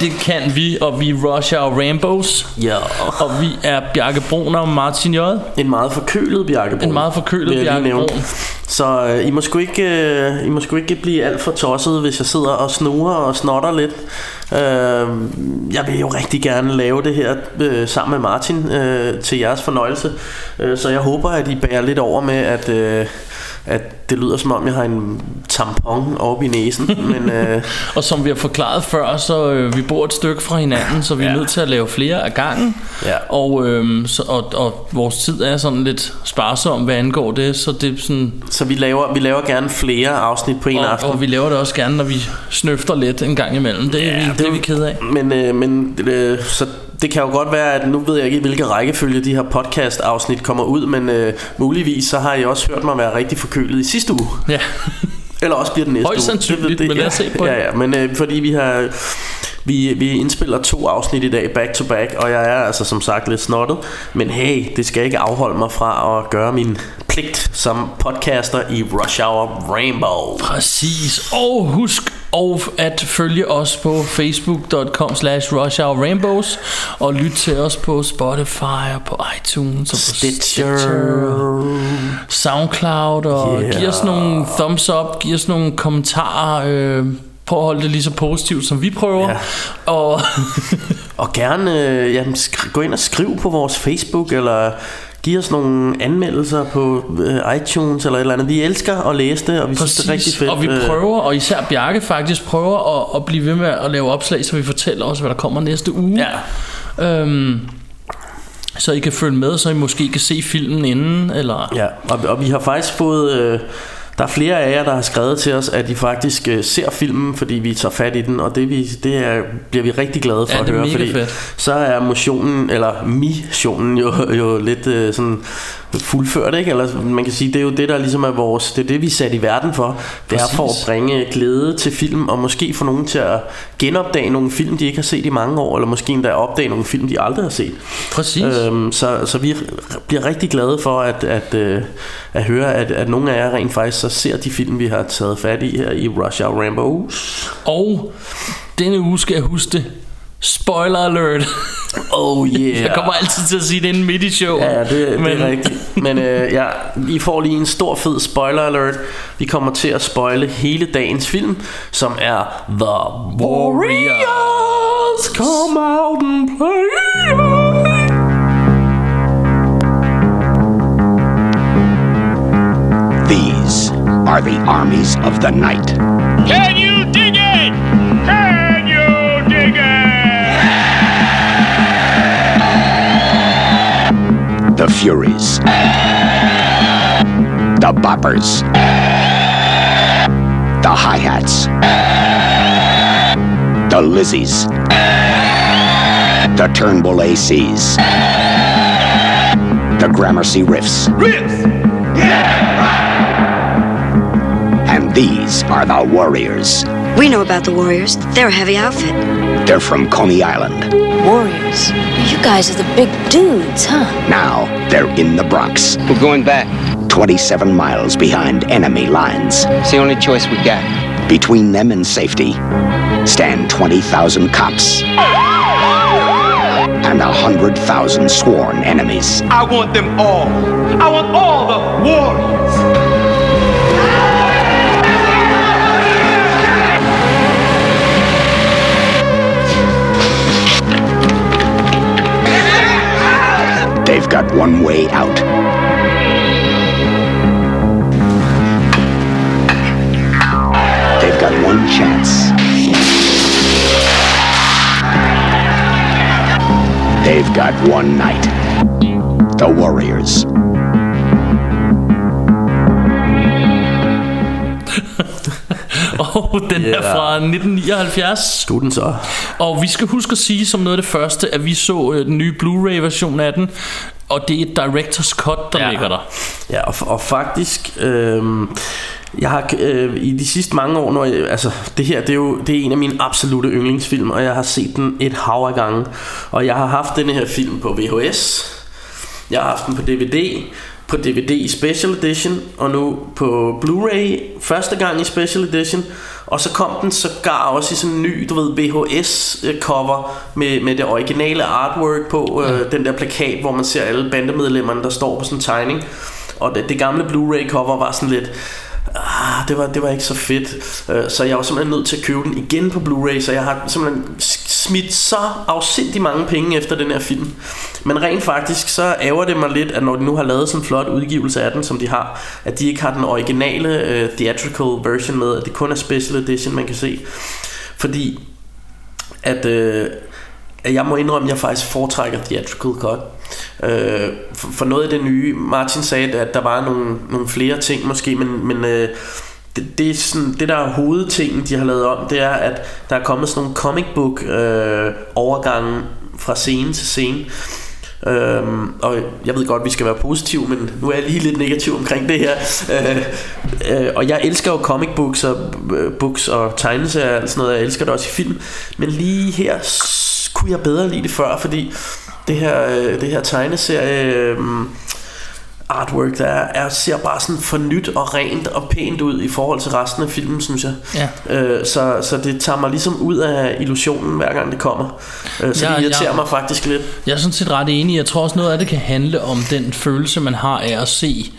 Det kan vi, og vi er Rush Hour Rambos. Ja. Og vi er Bjarke Brun og Martin J. En meget forkølet Bjarke Brun. En meget forkølet Bjarke. Brun. Så øh, I, må sgu ikke, øh, I må sgu ikke blive alt for tosset, hvis jeg sidder og snurer og snotter lidt. Øh, jeg vil jo rigtig gerne lave det her øh, sammen med Martin øh, til jeres fornøjelse. Øh, så jeg håber, at I bærer lidt over med, at... Øh, at det lyder som om jeg har en tampon oppe i næsen Men øh, Og som vi har forklaret før, så øh, vi bor et stykke fra hinanden, så vi er Ja. nødt til at lave flere af gangen. Ja. Og, øh, så, og, og vores tid er sådan lidt sparsom, hvad angår det, så det er sådan... Så vi laver, vi laver gerne flere afsnit på en Og, aften og vi laver det også gerne, når vi snøfter lidt en gang imellem. Det er, ja, vi, det er vi ked af. Men, øh, men øh, så det kan jo godt være, at nu ved jeg ikke, hvilke rækkefølge de her podcast-afsnit kommer ud, men øh, muligvis så har I også hørt mig være rigtig forkølet i sidste uge. Ja. Eller også bliver det næste Højst uge. sandsynligt, Det- men lad os se på ja, det. Ja, men øh, fordi vi har... Vi, vi indspiller to afsnit i dag back to back Og jeg er altså som sagt lidt snottet Men hey, det skal ikke afholde mig fra At gøre min pligt Som podcaster i Rush Hour Rainbow Præcis. Og husk og at følge os på facebook.com slash Rainbows og lyt til os på Spotify og på iTunes og på Stitcher Soundcloud og Yeah. giv os nogle thumbs up, giv os nogle kommentarer, øh, prøv at holde det lige så positivt som vi prøver. Ja. Og Og gerne øh, jamen, skri- gå ind og skriv på vores Facebook Eller giv os nogle anmeldelser på øh, iTunes Eller et eller andet Vi elsker at læse det Og vi synes det er rigtig Præcis, fedt og vi Øh, prøver, og især Bjarke faktisk prøver at, at blive ved med at lave opslag, så vi fortæller os, hvad der kommer næste uge. Ja, Øhm, så I kan følge med, så I måske kan se filmen inden, eller... Ja, og, og vi har faktisk fået... Øh, der er flere af jer, der har skrevet til os, at de faktisk øh, ser filmen, fordi vi tager fat i den, og det, vi, det er, bliver vi rigtig glade for Ja, at høre, fordi fedt. så er motionen, eller missionen jo, jo lidt øh, sådan fuldført, ikke? Eller man kan sige, det er jo det, der ligesom er vores, det er det, vi er sat i verden for. Det er for at Præcis. bringe glæde til film, og måske få nogen til at genopdage nogle film, de ikke har set i mange år, eller måske endda opdage nogle film, de aldrig har set. Præcis. Øhm, så, så vi bliver rigtig glade for at, at, øh, at høre, at, at nogle af jer rent faktisk så ser de film, vi har taget fat i her i Rush Hour Rambos. Og denne uge skal jeg huske det. Spoiler alert. Oh yeah. Jeg kommer altid til at sige det inden midt i showet. Ja, det, det Men- er rigtigt. Men øh, ja, I får lige en stor fed spoiler alert. Vi kommer til at spoile hele dagens film, som er The Warriors. Come out and play. These are the armies of the night. The Furies. The Boppers. The Hi-Hats. The Lizzies. The Turnbull ACs. The Gramercy Riffs. Riffs! Yeah! And these are the Warriors. We know about the Warriors. They're a heavy outfit. They're from Coney Island. Warriors. You guys are the big dudes, huh? Now they're in the Bronx, We're going back. 27 miles behind enemy lines. It's the only choice we got. Between them and safety stand 20,000 cops and 100,000 sworn enemies. I want them all. I want all the warriors. Got one way out. They've got one chance. They've got one night. The Warriors. Og den er Ja. fra 1979. Du er den så. Og vi skal huske at sige som noget af det første, at vi så øh, den nye Blu-ray version af den. Og det er et director's cut, der Ja. ligger der. Ja, og, og faktisk, øh, jeg har øh, i de sidste mange år, når jeg, altså det her, det er jo det er en af mine absolute yndlingsfilm, og jeg har set den et hav af gange. Og jeg har haft denne her film på VHS, jeg har haft den på DVD, på DVD i Special Edition, og nu på Blu-ray første gang i Special Edition. Og så kom den sågar også i sådan en ny, du ved, VHS-cover med, med det originale artwork på, øh, den der plakat, hvor man ser alle bandemedlemmerne, der står på sådan en tegning. Og det, det gamle Blu-ray-cover var sådan lidt... Det var, det var ikke så fedt. Øh, Så jeg var simpelthen nødt til at købe den igen på Blu-ray Så jeg har simpelthen smidt så afsindig mange penge efter den her film. Men rent faktisk så ærger det mig lidt At når de nu har lavet sådan en flot udgivelse af den Som de har At de ikke har den originale uh, theatrical version med At det kun er special edition man kan se. Fordi at, øh, at jeg må indrømme, at jeg faktisk foretrækker theatrical cut. Øh, for, for noget af det nye, Martin sagde, at der var nogle, nogle flere ting måske, men, men øh, det, det, er sådan, det der er hovedtingen, de har lavet om, det er, at der er kommet sådan nogle comic book øh, overgange fra scene til scene. Øhm, og jeg ved godt, at vi skal være positive, men nu er jeg lige lidt negativ omkring det her. Øh, øh, og jeg elsker jo comic books og, øh, books og tegneserier og sådan noget. Jeg elsker det også i film. Men lige her kunne jeg bedre lide det før, fordi det her, øh, det her tegneserie... Øh, artwork der er, er, ser bare sådan for nyt og rent og pænt ud i forhold til resten af filmen, synes jeg. Ja. Øh, så, så det tager mig ligesom ud af illusionen, hver gang det kommer. Øh, så Ja, det irriterer ja. mig faktisk lidt. Jeg er sådan set ret enig. Jeg tror også noget af det kan handle om den følelse, man har af at se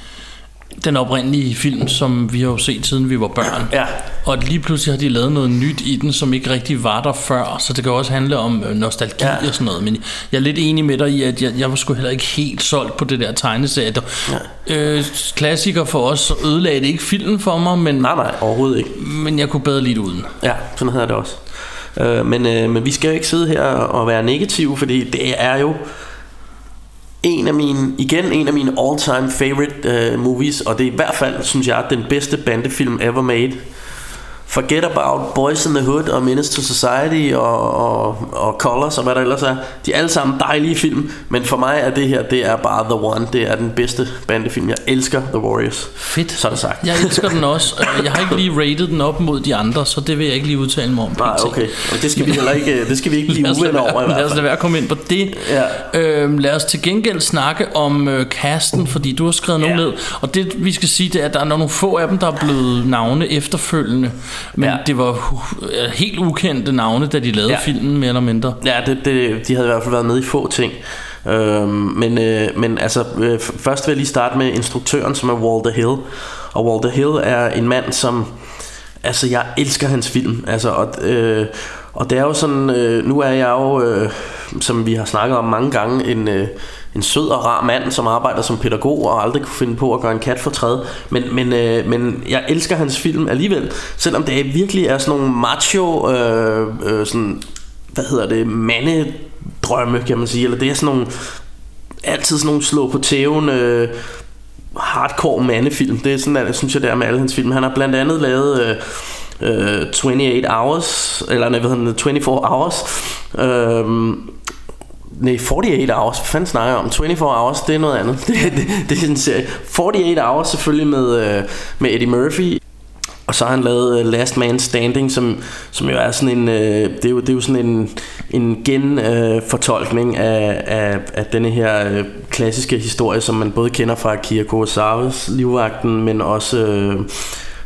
den oprindelige film, som vi har jo set siden vi var børn. Ja. Og lige pludselig har de lavet noget nyt i den, som ikke rigtig var der før. Så det kan også handle om øh, nostalgi Ja. og sådan noget. Men jeg er lidt enig med dig i, at jeg, jeg var sgu heller ikke helt solgt på det der tegneserie. Ja. Øh, klassiker for os ødelagde det ikke filmen for mig, men, Nej, nej, overhovedet ikke. men jeg kunne bedre lide det uden. Ja, sådan havde det også. Øh, men, øh, men vi skal jo ikke sidde her og være negative, fordi det er jo en af mine, igen en af mine all-time favorite uh, movies, og det er i hvert fald, synes jeg, den bedste bandefilm ever made. Forget About Boys in the Hood og Menace to Society og, og, og Colors og hvad der ellers er. De er alle sammen dejlige film, men for mig er det her, det er bare The One. Det er den bedste bandefilm. Jeg elsker The Warriors. Fedt. Så er det sagt. Jeg elsker den også. og Jeg har ikke lige rated den op mod de andre, så det vil jeg ikke lige udtale mig om. Nej, okay. Og det skal vi heller ikke, det skal vi ikke blive Lad uvenner over i være, lad hvert os fald. lade være at komme ind på det. Ja. Øhm, lad os til gengæld snakke om øh, casten, fordi du har skrevet nogle Ja. ned. Og det vi skal sige, det er, at der er nogle få af dem, der er blevet navne efterfølgende. Men Ja. det var helt ukendte navne, da de lavede Ja. filmen, mere eller mindre. Ja, det, det, de havde i hvert fald været med i få ting. Øhm, men, øh, men altså, øh, først vil jeg lige starte med instruktøren, som er Walter Hill. Og Walter Hill er en mand, som... Altså, jeg elsker hans film. Altså, og, øh, og det er jo sådan... Øh, nu er jeg jo, øh, som vi har snakket om mange gange, en... Øh, en sød og rar mand, som arbejder som pædagog og aldrig kunne finde på at gøre en kat for træd. Men, men, øh, men jeg elsker hans film alligevel, selvom det virkelig er sådan nogle macho, øh, øh, sådan, hvad hedder det, mandedrømme, kan man sige. Eller det er sådan nogle, altid sådan nogle slå på tæven, øh, hardcore mandefilm. Det er sådan, jeg synes jeg, det er med alle hans film. Han har blandt andet lavet... Øh, øh, 28 Hours, eller nej, hvad hedder det, 24 Hours, øh, Nej, 48 Hours. Hvad fanden snakker jeg om? 24 Hours, det er noget andet. Det, det, det er en serie. 48 Hours selvfølgelig med, øh, med Eddie Murphy. Og så har han lavet øh, Last Man Standing, som, som jo er sådan en, øh, det, er jo, det er jo sådan en, en genfortolkning øh, af, af, af denne her øh, klassiske historie, som man både kender fra Akira Kurosawas Livvagten, men også... Øh,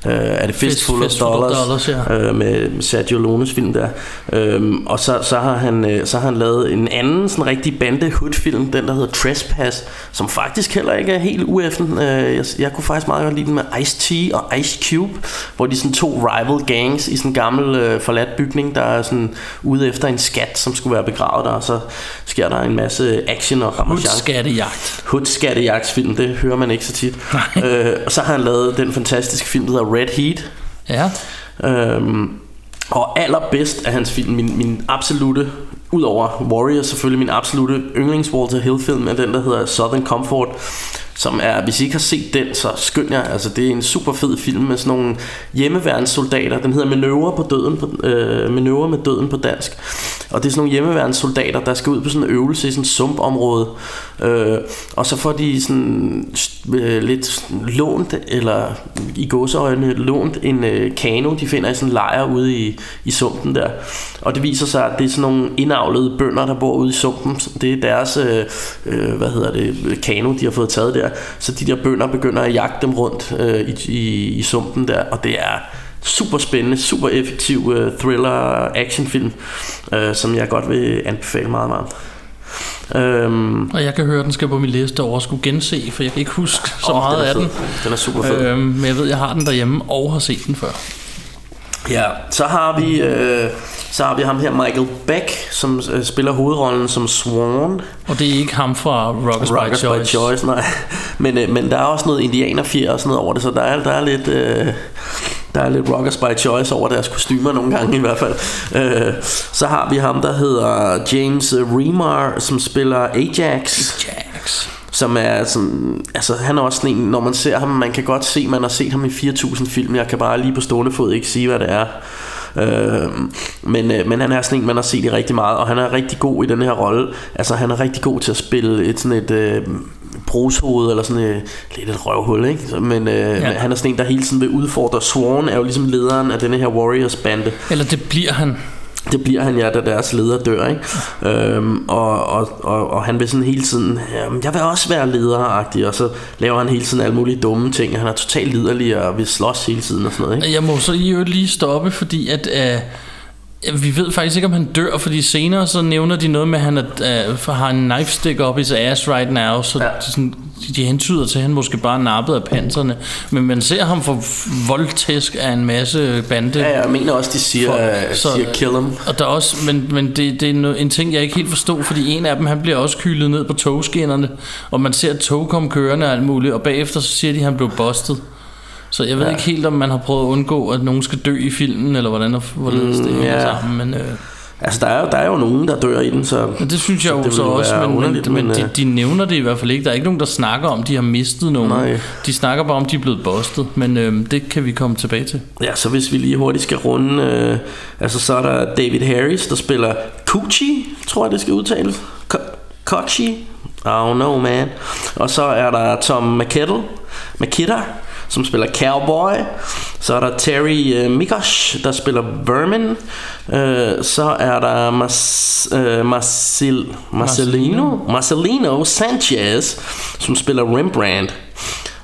Øh, er det Fistful, Fistful of Dollars, Dollars, ja. øh, med Sergio Leones film der. Øhm, og så, så, har han, øh, så har han lavet en anden sådan rigtig bande film den der hedder Trespass, som faktisk heller ikke er helt ueffen. Øh, jeg, jeg kunne faktisk meget godt lide den med Ice-T og Ice Cube, hvor de er sådan to rival gangs i sådan en gammel øh, forladt bygning, der er sådan ude efter en skat, som skulle være begravet der, og så sker der en masse action og ramachan. Skattejagt. Hood skattejagtsfilm, det hører man ikke så tit. øh, og så har han lavet den fantastiske film, der hedder Red Heat, Ja. Øhm, og allerbedst af hans film, min, min absolute, udover Warrior selvfølgelig, min absolute yndlings Walter Hill film er den, der hedder Southern Comfort, som er, hvis I ikke har set den, så skynd jer. Altså, det er en super fed film med sådan nogle hjemmeværnssoldater. Den hedder Manøvre, på døden på, øh, Manøvre med døden på dansk. Og det er sådan nogle hjemmeværnssoldater, der skal ud på sådan en øvelse i sådan et sumpområde. Øh, og så får de sådan øh, lidt lånt, eller i gåseøjne lånt en øh, kano, de finder i sådan en lejr ude i, i sumpen der. Og det viser sig, at det er sådan nogle indavlede bønder, der bor ude i sumpen. Det er deres, øh, øh, hvad hedder det, kano, de har fået taget der. Så de der bønder begynder at jagte dem rundt øh, i, i, i sumpen der, og det er super spændende, super effektiv uh, thriller actionfilm, uh, som jeg godt vil anbefale meget varmt. Øhm, Og jeg kan høre, at den skal på min liste over at skulle gense, for jeg kan ikke huske så Åh, meget den af fed. den. Den er super fed. Øhm, men jeg ved, jeg har den derhjemme og har set den før. Ja, så har vi øh, så har vi ham her Michael Beck, som øh, spiller hovedrollen som Swan. Og det er ikke ham fra Rockers, Rockers by Choice. by Choice, nej. Men, øh, men der er også noget indianerfjer og sådan noget over det, så der er, der er lidt... Øh, der er lidt Rockers by Choice over deres kostymer nogle gange i hvert fald. Øh, så har vi ham, der hedder James Remar, som spiller Ajax. Jax. Som er sådan, altså han er også sådan en, når man ser ham, man kan godt se, man har set ham i 4000 film, jeg kan bare lige på stående fod ikke sige, hvad det er. Øh, men, øh, men han er sådan en, man har set i rigtig meget, og han er rigtig god i den her rolle. Altså han er rigtig god til at spille et sådan et øh, brushoved, eller sådan et, lidt et røvhul, ikke? Så, Men øh, ja. han er sådan en, der hele tiden vil udfordre. Sworn er jo ligesom lederen af denne her Warriors bande. Eller det bliver han. Det bliver han ja, da deres leder dør, ikke? Øhm, og, og, og, og han vil sådan hele tiden, jeg vil også være lederagtig, og så laver han hele tiden alle mulige dumme ting. Han er totalt liderlig og vil slås hele tiden og sådan noget, ikke? Jeg må så i øvrigt lige stoppe, fordi at... Øh, vi ved faktisk ikke, om han dør, fordi senere så nævner de noget med, at han er, øh, har en knife stick op i his ass right now, så ja. de, sådan, de hentyder til, at han måske bare er nappet af panserne. Men man ser ham få voldtæsk af en masse bande. Ja, jeg mener også, de siger, folk, så, siger kill him. Og der er også, men, men det, det er en ting, jeg ikke helt forstod, fordi en af dem, han bliver også kylet ned på togskinnerne, og man ser et tog komme kørende og alt muligt, og bagefter så siger de, at han blev bustet. Så jeg ved ja. ikke helt, om man har prøvet at undgå, at nogen skal dø i filmen, eller hvordan hvorledes det hænger ja. sammen. Men, øh, Altså, der er, jo, der er jo nogen, der dør i den, så... men det synes jeg så jo så også, men, men, underligt, men de, øh, de nævner det i hvert fald ikke. Der er ikke nogen, der snakker om, de har mistet nogen. Nej. De snakker bare om, de er blevet bustet, men øh, det kan vi komme tilbage til. Ja, så hvis vi lige hurtigt skal runde, øh, altså så er der David Harris, der spiller Coochie, tror jeg det skal udtales. Ko- Kochi? I don't know, man. Og så er der Tom McKettle, McKitter, som spiller Cowboy. Så er der Terry uh, Mikosh, der spiller Vermin. Uh, så er der Mas, uh, Marcel, Marcelino, Marcelino Sanchez, som spiller Rembrandt.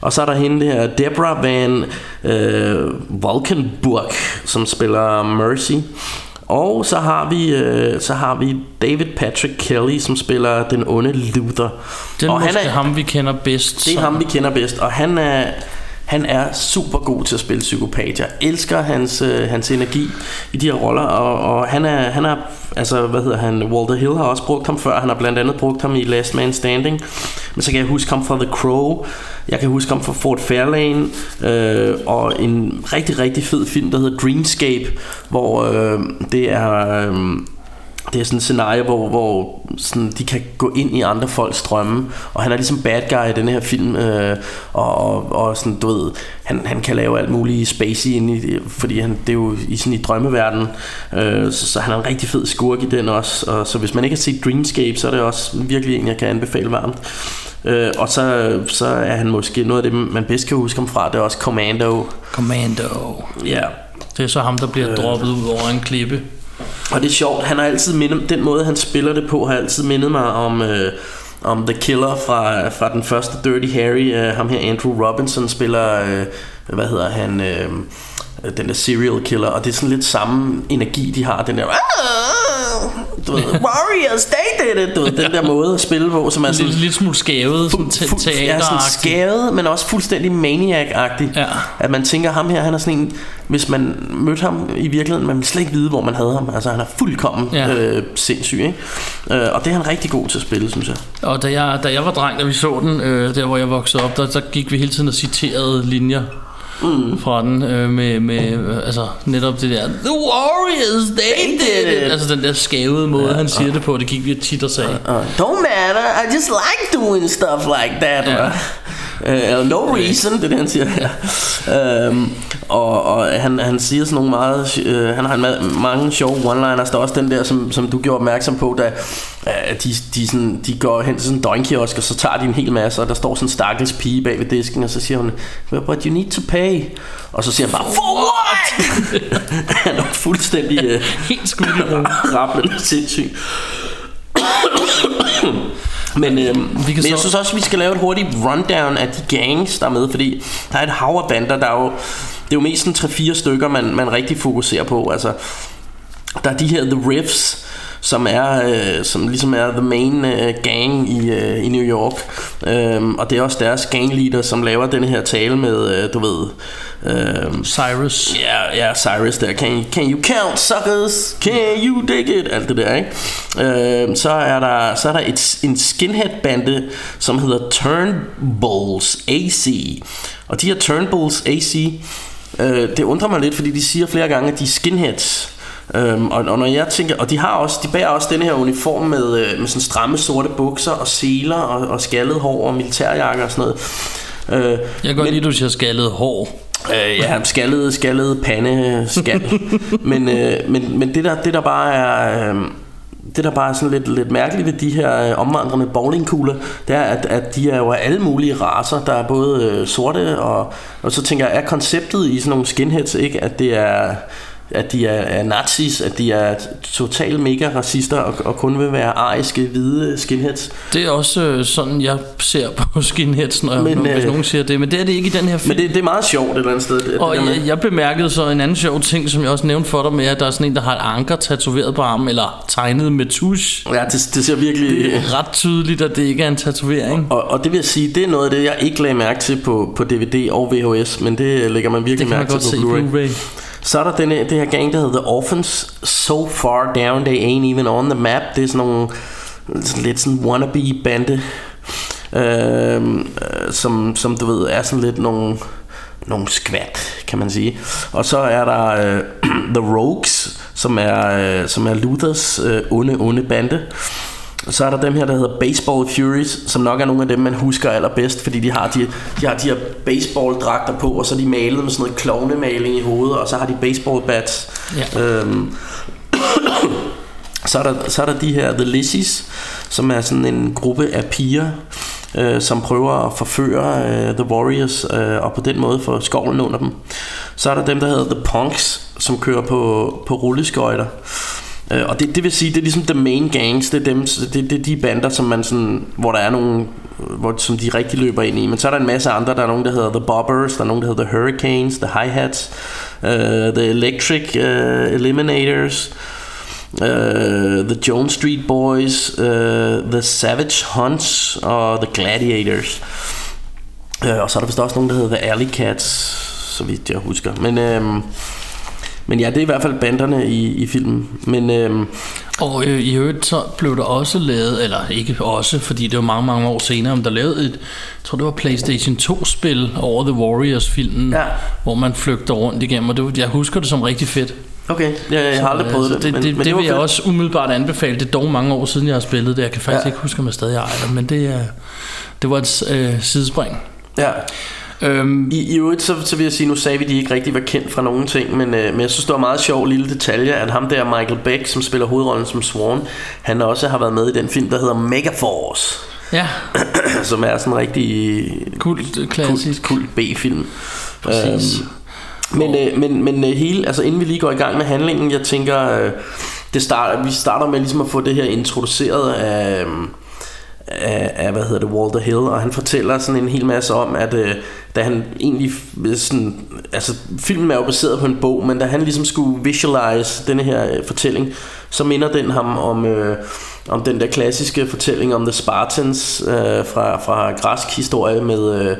Og så er der hende der, Deborah Van øh, Valkenburg, som spiller Mercy. Og så har vi øh, så har vi David Patrick Kelly, som spiller den onde Luther. Det er og måske er, ham, vi kender bedst. Det er ham, vi kender bedst, og han er han er super god til at spille psykopat. Jeg elsker hans, øh, hans energi i de her roller, og, og han er, han er, altså, hvad hedder han, Walter Hill har også brugt ham før. Han har blandt andet brugt ham i Last Man Standing. Men så kan jeg huske ham fra The Crow. Jeg kan huske ham fra Fort Fairlane. Øh, og en rigtig, rigtig fed film, der hedder Dreamscape, hvor øh, det er... Øh, det er sådan et scenarie, hvor, hvor sådan, de kan gå ind i andre folks drømme, og han er ligesom bad guy i den her film, øh, og, og, og sådan, du ved, han, han kan lave alt muligt spacey ind i fordi han, det er jo i sådan i drømmeverden, øh, så, så han er en rigtig fed skurk i den også, og så hvis man ikke har set Dreamscape, så er det også virkelig en, jeg kan anbefale varmt. Øh, og så, så er han måske noget af det, man bedst kan huske ham fra, det er også Commando. Commando. Ja. Det er så ham, der bliver øh. droppet ud over en klippe. Og det er sjovt, han har altid mindet, den måde han spiller det på, har altid mindet mig om, øh, om The Killer fra, fra den første Dirty Harry. Øh, ham her, Andrew Robinson, spiller, øh, hvad hedder han, øh, den der serial killer, og det er sådan lidt samme energi, de har, den der, du ved, Warriors, they did it, du ved, den der måde at spille på, som er sådan... Lidt, lidt smule skævet, sådan te- ja, sådan skævet, men også fuldstændig maniac-agtig. Ja. At man tænker, ham her, han er sådan en, hvis man mødte ham i virkeligheden, man ville slet ikke vide, hvor man havde ham. Altså, han er fuldkommen ja. øh, sindssyg, ikke? Øh, og det er han rigtig god til at spille, synes jeg. Og da jeg, da jeg var dreng, da vi så den, øh, der hvor jeg voksede op, der, der gik vi hele tiden og citerede linjer mm. fra den øh, med, med øh, altså netop det der The Warriors, they did it. Altså den der skævede måde, han siger det på, det gik vi tit og sagde Uh, don't matter, I just like doing stuff like that. Ja. Ja. Uh, no reason, det er det han siger her. Um, og, og han, han siger sådan nogle meget uh, Han har en ma- mange sjove one-liners Der er også den der som, som du gjorde opmærksom på Da uh, de, de, sådan, de går hen til sådan en døgnkiosk Og så tager de en hel masse Og der står sådan en stakkels pige bag ved disken Og så siger hun But you need to pay Og så siger han bare For what? han er fuldstændig uh, Helt skudt i ro. rablende sindssyg Men, øhm, Vi kan men jeg så- synes også, vi skal lave et hurtigt rundown af de gangs, der er med, fordi der er et hav af bander, der er jo, det er jo mest sådan 3-4 stykker, man, man rigtig fokuserer på. Altså, der er de her The Riffs, som er øh, som ligesom er the main øh, gang i, øh, i New York. Øhm, og det er også deres gangleader, som laver den her tale med, øh, du ved... Øh, Cyrus. Ja, ja, Cyrus der. Can, can you count, suckers? Can you dig it? Alt det der, ikke? Øh, så er der, så er der et, en skinhead-bande, som hedder Turnbulls AC. Og de her Turnbulls AC, øh, det undrer mig lidt, fordi de siger flere gange, at de er skinheads. Øhm, og, og når jeg tænker Og de har også De bærer også den her uniform med, øh, med sådan stramme sorte bukser Og seler og, og skaldet hår Og militærjakker og sådan noget øh, Jeg kan godt lide, du siger skaldet hår. Øh, ja, skaldet, skaldet pande, skal. men, øh, men, men det der, det der bare er... Øh, det der bare er sådan lidt, lidt mærkeligt ved de her øh, omvandrende bowlingkugler, det er, at, at de er jo af alle mulige raser. Der er både øh, sorte, og, og så tænker jeg, er konceptet i sådan nogle skinheads ikke, at det er at de er, er nazis, at de er totalt mega racister og, og kun vil være ariske hvide skinheads. Det er også øh, sådan, jeg ser på skinheads, når Men, hvis øh, nogen siger det. Men det er det ikke i den her film. Men det, det er meget sjovt et eller andet sted. Det, Og det jeg, jeg bemærkede så en anden sjov ting, som jeg også nævnte for dig med, at der er sådan en, der har et anker tatoveret på armen, eller tegnet med tusch. ja, det, det ser virkelig... Det er ret tydeligt, at det ikke er en tatovering. Og, og det vil jeg sige, det er noget af det, jeg ikke lagde mærke til på, på DVD og VHS, men det lægger man virkelig mærke til på Blu-ray. Blu-ray. Så er der denne, det her gang, der hedder The Orphans. So far down, they ain't even on the map. Det er sådan nogle sådan lidt sådan wannabe bande, øhm, øh, som, som du ved, er sådan lidt nogle, nogle skvat, kan man sige. Og så er der øh, The Rogues, som er, øh, som er Luthers øh, onde, onde bande. Og så er der dem her, der hedder Baseball Furies, som nok er nogle af dem, man husker allerbedst, fordi de har de, de, har de her baseballdragter på, og så er de malet med sådan noget klovnemaling i hovedet, og så har de baseball bats. Ja. Øhm, så, er der, så er der de her The Lissies, som er sådan en gruppe af piger, øh, som prøver at forføre øh, The Warriors, øh, og på den måde få skovlen under dem. Så er der dem, der hedder The Punks, som kører på, på rulleskøjter. Øh, og det, det vil sige, det er ligesom the main gangs, det er, dem, det, det er de bander, som man sådan, hvor der er nogle, øh, hvor, som de rigtig løber ind i. Men så er der en masse andre, der er nogen, der hedder The Bobbers, der er nogen, der hedder The Hurricanes, The Hi-Hats, uh, The Electric uh, Eliminators, uh, The Jones Street Boys, uh, The Savage Hunts og The Gladiators. Uh, og så er der vist også nogen, der hedder The Alley Cats, så vidt jeg husker. Men... Uh, men ja, det er i hvert fald banderne i, i filmen. Men øhm, Og øh, i øvrigt så blev der også lavet, eller ikke også, fordi det var mange, mange år senere, men der lavede et, jeg tror det var Playstation 2-spil over The Warriors-filmen, Ja. hvor man flygter rundt igennem, og det, jeg husker det som rigtig fedt. okay, jeg, jeg har aldrig Så, prøvet øh, det. Det, men, det, men det var vil jeg fedt. også umiddelbart anbefale. Det er dog mange år siden, jeg har spillet det. Jeg kan faktisk Ja. ja. ikke huske, om jeg stadig ejer det, men det, er, det var et øh, sidespring. Ja. Øhm, I, I øvrigt, så, så vil jeg sige, nu sagde vi, at de ikke rigtig var kendt fra nogen ting, men, øh, men jeg synes, det var meget sjov lille detalje, at ham der, Michael Beck, som spiller hovedrollen som Swan, han også har været med i den film, der hedder Megaforce, ja, som er sådan en rigtig kult, klassisk. kult, kult B-film. Præcis. Øhm, men, øh, men, men øh, hele, altså inden vi lige går i gang med handlingen, jeg tænker, øh, det starter, vi starter med ligesom at få det her introduceret af, øh, af, af hvad hedder det, Walter Hill, og han fortæller sådan en hel masse om, at øh, da han egentlig øh, sådan, altså filmen er jo baseret på en bog, men da han ligesom skulle visualize denne her øh, fortælling, så minder den ham om, øh, om den der klassiske fortælling om The Spartans øh, fra, fra græsk historie med, øh,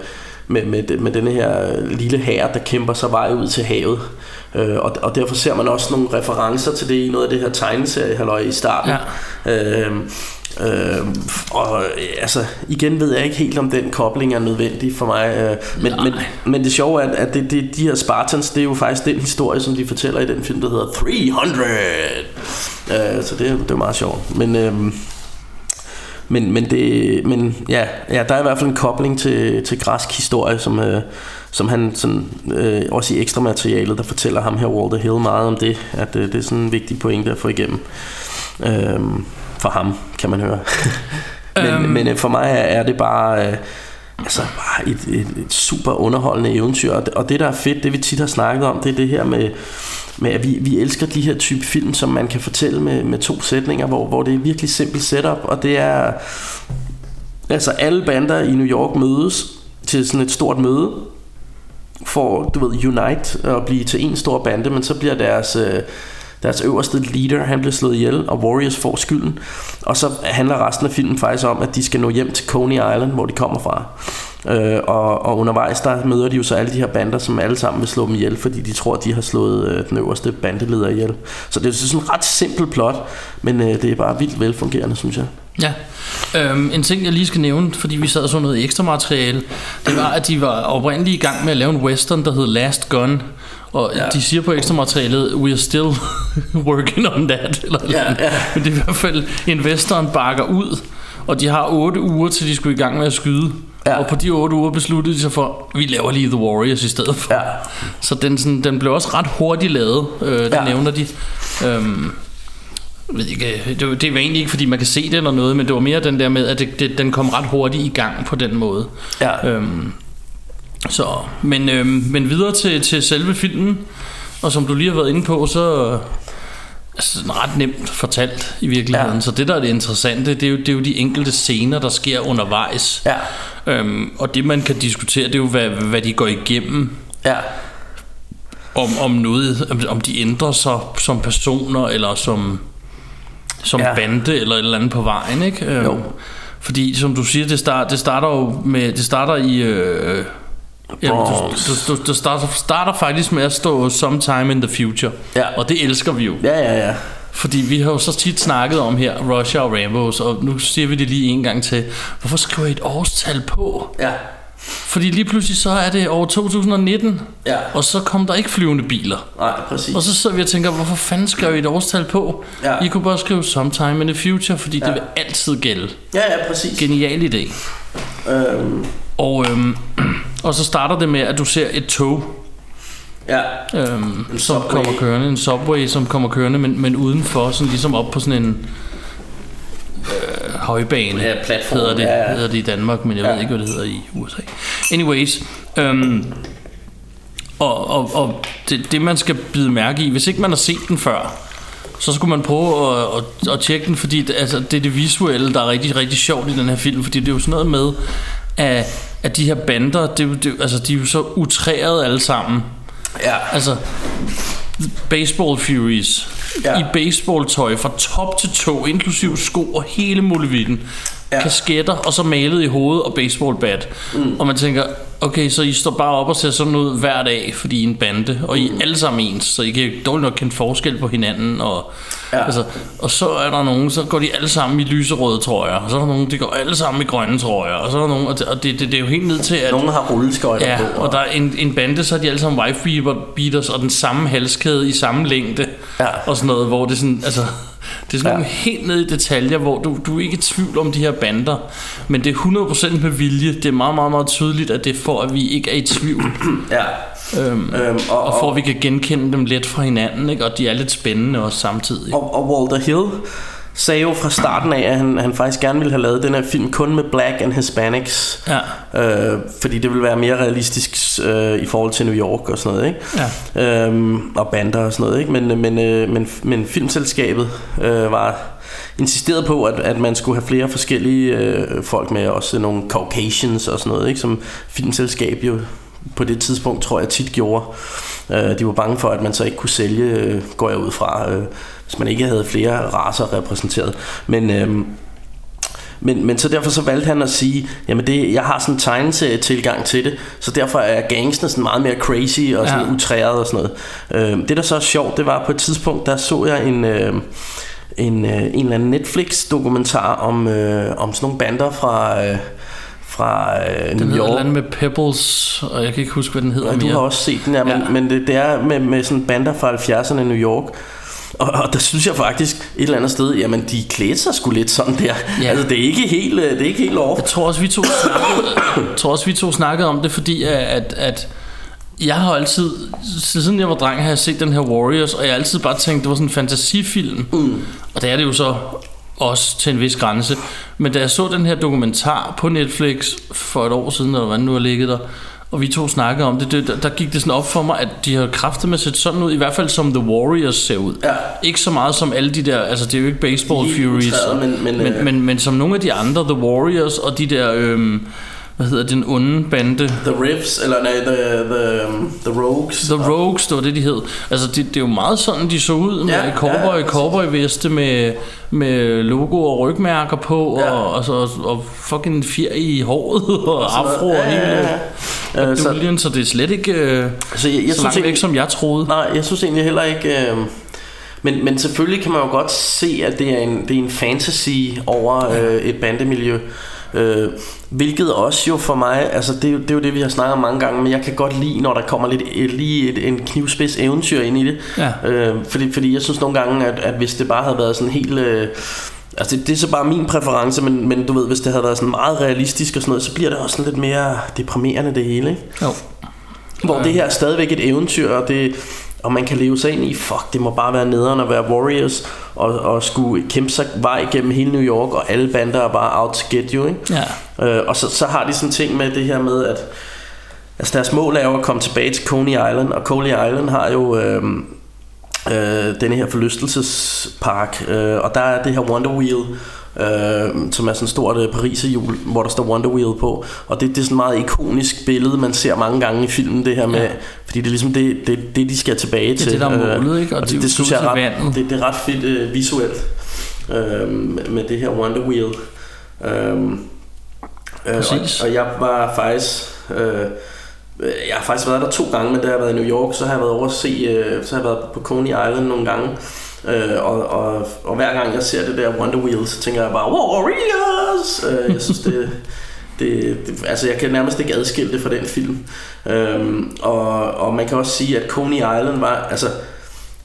med, med, med denne her lille hær, der kæmper sig vej ud til havet. Øh, og, og derfor ser man også nogle referencer til det i noget af det her tegneserie, halløj, i starten. Ja. Øh, Øh, og øh, altså igen ved jeg ikke helt om den kobling er nødvendig for mig øh, men, men, men det sjove er at det, det, de her Spartans Det er jo faktisk den historie som de fortæller i den film Der hedder 300 øh, Så det, er- det er meget sjovt. Men øh, men, men, det, men ja, ja, der er i hvert fald en kobling til, til græsk historie, som, øh, som han sådan, øh, også i ekstra materialet, der fortæller ham her Walter Hill meget om det, at øh, det er sådan en vigtig pointe at få igennem. Øh, for ham, kan man høre. men, Øhm. men øh, for mig er, er det bare... Øh, Altså bare et, et, et super underholdende eventyr Og det, og det der er fedt, det vi tit har snakket om Det er det her med, med at vi, vi elsker de her type film Som man kan fortælle med, med to sætninger hvor, hvor det er virkelig simpelt setup Og det er Altså alle bander i New York mødes Til sådan et stort møde For du ved unite Og blive til en stor bande Men så bliver deres øh, deres øverste leader, han bliver slået ihjel, og Warriors får skylden. Og så handler resten af filmen faktisk om, at de skal nå hjem til Coney Island, hvor de kommer fra. Øh, og, og undervejs der møder de jo så alle de her bander, som alle sammen vil slå dem ihjel, fordi de tror, at de har slået øh, den øverste bandeleder ihjel. Så det er sådan en ret simpel plot, men øh, det er bare vildt velfungerende, synes jeg. Ja, øhm, en ting jeg lige skal nævne, fordi vi sad og så noget ekstra materiale, det var, at de var oprindeligt i gang med at lave en western, der hed Last Gun. Og ja. de siger på ekstra materialet, we are still working on that. Eller Ja, ja. Men det er i hvert fald, en western bakker ud, og de har 8 uger, til de skulle i gang med at skyde. Ja. Og på de 8 uger besluttede de sig for, vi laver lige The Warriors i stedet for. Ja. Så den, sådan, den blev også ret hurtigt lavet, øh, det Ja. nævner de. Øhm, ved ikke, det, var- det var egentlig ikke fordi man kan se det eller noget Men det var mere den der med At det, det, den kom ret hurtigt i gang på den måde Ja. øhm, Så men, øhm, men videre til, til selve filmen Og som du lige har været inde på Så altså, sådan ret nemt fortalt i virkeligheden Ja. Så det der er det interessante det er, jo, det er jo de enkelte scener Der sker undervejs Ja. øhm, Og det man kan diskutere Det er jo hvad, hvad de går igennem Ja. om, om noget om, om de ændrer sig som personer eller som som ja. bande eller et eller andet på vejen, ikke? Øhm, Jo. Fordi som du siger, det, start, det starter jo med det starter i øh, jamen, Bronx. det, det, det starter, starter faktisk med at stå sometime in the future. Ja. Og det elsker vi jo. Ja, ja, ja. Fordi vi har jo så tit snakket om her Russia og Rambos, og nu siger vi det lige en gang til. Hvorfor skriver I et årstal på? Ja. Fordi lige pludselig så er det år 2019, Ja. og så kom der ikke flyvende biler. Nej, præcis. Og så sidder vi og tænker, hvorfor fanden skrev I et årstal på? Ja. I kunne bare skrive sometime in the future, fordi ja. det vil altid gælde. Ja, ja, præcis. Genial idé. Øhm, Og, øhm, og så starter det med, at du ser et tog, ja. øhm, som subway. kommer kørende. En subway, som kommer kørende, men, men udenfor, sådan ligesom op på sådan en øh, højbane. Ja, platform. Hedder det, Ja, ja. hedder det i Danmark, men jeg Ja. ved ikke, hvad det hedder i USA. Anyways, øhm, og, og, og det, det man skal bide mærke i, hvis ikke man har set den før, så skulle man prøve at, at, at tjekke den, fordi det, altså, det er det visuelle, der er rigtig, rigtig sjovt i den her film, fordi det er jo sådan noget med, at, at de her bander, det, det, altså, de er jo så utræret alle sammen. Ja. Altså, baseball furies ja. i baseballtøj fra top til tå, inklusiv sko og hele muligheden. Ja. Kasketter og så malet i hovedet og baseballbat. Mm. Og man tænker, okay, så I står bare op og ser sådan ud hver dag, fordi I er en bande, og I er alle sammen ens, så I kan dårligt nok kende forskel på hinanden. Og, Ja. altså, og så er der nogen, så går de alle sammen i lyserøde trøjer, og så er der nogen, de går alle sammen i grønne trøjer, og så er der nogen, og det, og det, det, det er jo helt ned til, at Nogle har rulleskøjter Ja, på. og der er en, en bande, så er de alle sammen wife beater- beaters og den samme halskæde i samme længde. Ja. Og sådan noget, hvor det sådan, altså, det er sådan Ja. nogle helt ned i detaljer, hvor du, du er ikke i tvivl om de her bander. Men det er 100% med vilje. Det er meget, meget, meget tydeligt, at det er for, at vi ikke er i tvivl. Ja. øhm, Øhm, og, og for, at vi kan genkende dem let fra hinanden, ikke? og de er lidt spændende også samtidig. Og, og Walter Hill sagde jo fra starten af, at han, han faktisk gerne ville have lavet den her film kun med black and hispanics. Ja. Øh, fordi det ville være mere realistisk øh, i forhold til New York og sådan noget, ikke? Ja. Øhm, og bander og sådan noget, ikke? Men, men, øh, men, men filmselskabet øh, var insisteret på, at, at man skulle have flere forskellige øh, folk med, også nogle Caucasians og sådan noget, ikke? Som filmselskab jo på det tidspunkt, tror jeg, tit gjorde. Øh, de var bange for, at man så ikke kunne sælge, øh, går jeg ud fra, øh, hvis man ikke havde flere raser repræsenteret. Men... Øh, men, men så derfor så valgte han at sige, jamen det, jeg har sådan en tegneserie-tilgang til det, så derfor er gangsene sådan meget mere crazy og sådan Ja. utræret og sådan noget. Øh, det der så er sjovt, det var på et tidspunkt, der så jeg en, øh, en, øh, en eller anden Netflix-dokumentar om, øh, om sådan nogle bander fra, øh, fra øh, Den New York. andet med Pebbles, og jeg kan ikke huske, hvad den hedder du mere. har også set den, ja, men, Ja. men det, det er med, med sådan bander fra 70'erne i New York. Og, og der synes jeg faktisk et eller andet sted, jamen de klædte sig sgu lidt sådan der. Ja. Altså det er ikke helt, øh, det er ikke helt off. Jeg tror også, vi to snakkede, tror også, vi to snakkede om det, fordi at, at, at jeg har altid, siden jeg var dreng, har jeg set den her Warriors, og jeg har altid bare tænkt, det var sådan en fantasifilm. Mm. Og det er det jo så også til en vis grænse. Men da jeg så den her dokumentar på Netflix for et år siden, eller hvad nu har ligget der, og vi to snakkede om det, det der, der gik det sådan op for mig, at de har kraftet med at sætte sådan ud, i hvert fald som The Warriors ser ud. Ja. Ikke så meget som alle de der, altså det er jo ikke Baseball Furies, utræret, men- men, men, øh, men, men som nogle af de andre, The Warriors og de der, øhm, hvad hedder den onde bande, The Riffs, eller nej, The, the, um, the Rogues. The Rogues, det var det, de hed. Altså, det, det er jo meget sådan, de så ud med Ja, ja, cowboy, ja, ja, cowboy-veste med, med logo og rygmærker på, Ja. ja. og, og, så, og fucking fjer i håret, og afro og Ja, ja, hele ja. Øh, så, duljen, så det er slet ikke øh, så jeg, jeg så synes langt væk, ikke, som jeg troede. Nej, jeg synes egentlig heller ikke... Øh, men, men selvfølgelig kan man jo godt se, at det er en, det er en fantasy over øh, et bandemiljø. Øh, hvilket også jo for mig, altså det, er jo- det er jo det, vi har snakket om mange gange, men jeg kan godt lide, når der kommer lidt, et, lige et, en knivspids eventyr ind i det. Ja. Øh, fordi, fordi jeg synes nogle gange, at, at hvis det bare havde været sådan helt... Øh, Altså det, det er så bare min præference Men, men du ved hvis det havde været sådan meget realistisk og sådan noget Så bliver det også sådan lidt mere deprimerende det hele ikke? Jo. Hvor det her er stadigvæk et eventyr, og, det, og man kan leve sig ind i, fuck, det må bare være nederen at være Warriors, og, og skulle kæmpe sig vej gennem hele New York, og alle bander er bare out to get you, ikke? Ja. Øh, og så, så har de sådan ting med det her med, at altså deres mål er jo at komme tilbage til Coney Island, og Coney Island har jo øh, øh, denne her forlystelsespark, øh, og der er det her Wonder Wheel, øh, som er sådan et stort øh, pariserhjul, hvor der står Wonder Wheel på, og det, det er sådan et meget ikonisk billede, man ser mange gange i filmen, det her med, Ja. fordi det er ligesom det, det, det de skal tilbage Det er til. det, der er øh, målet, ikke? Og Og det det, synes jeg er til ret, det, det er ret fedt øh, visuelt øh, med, det her Wonder Wheel. Øh, Øh, Præcis. og, og jeg var faktisk... Øh, jeg har faktisk været der to gange, men da jeg har været i New York, så har jeg været over at se, øh, så har jeg været på Coney Island nogle gange. Øh, og, og, og hver gang jeg ser det der Wonder Wheel, så tænker jeg bare, Warriors! Øh, jeg synes, det, det, det, altså jeg kan nærmest ikke adskille det fra den film. Øhm, og, og man kan også sige, at Coney Island var, altså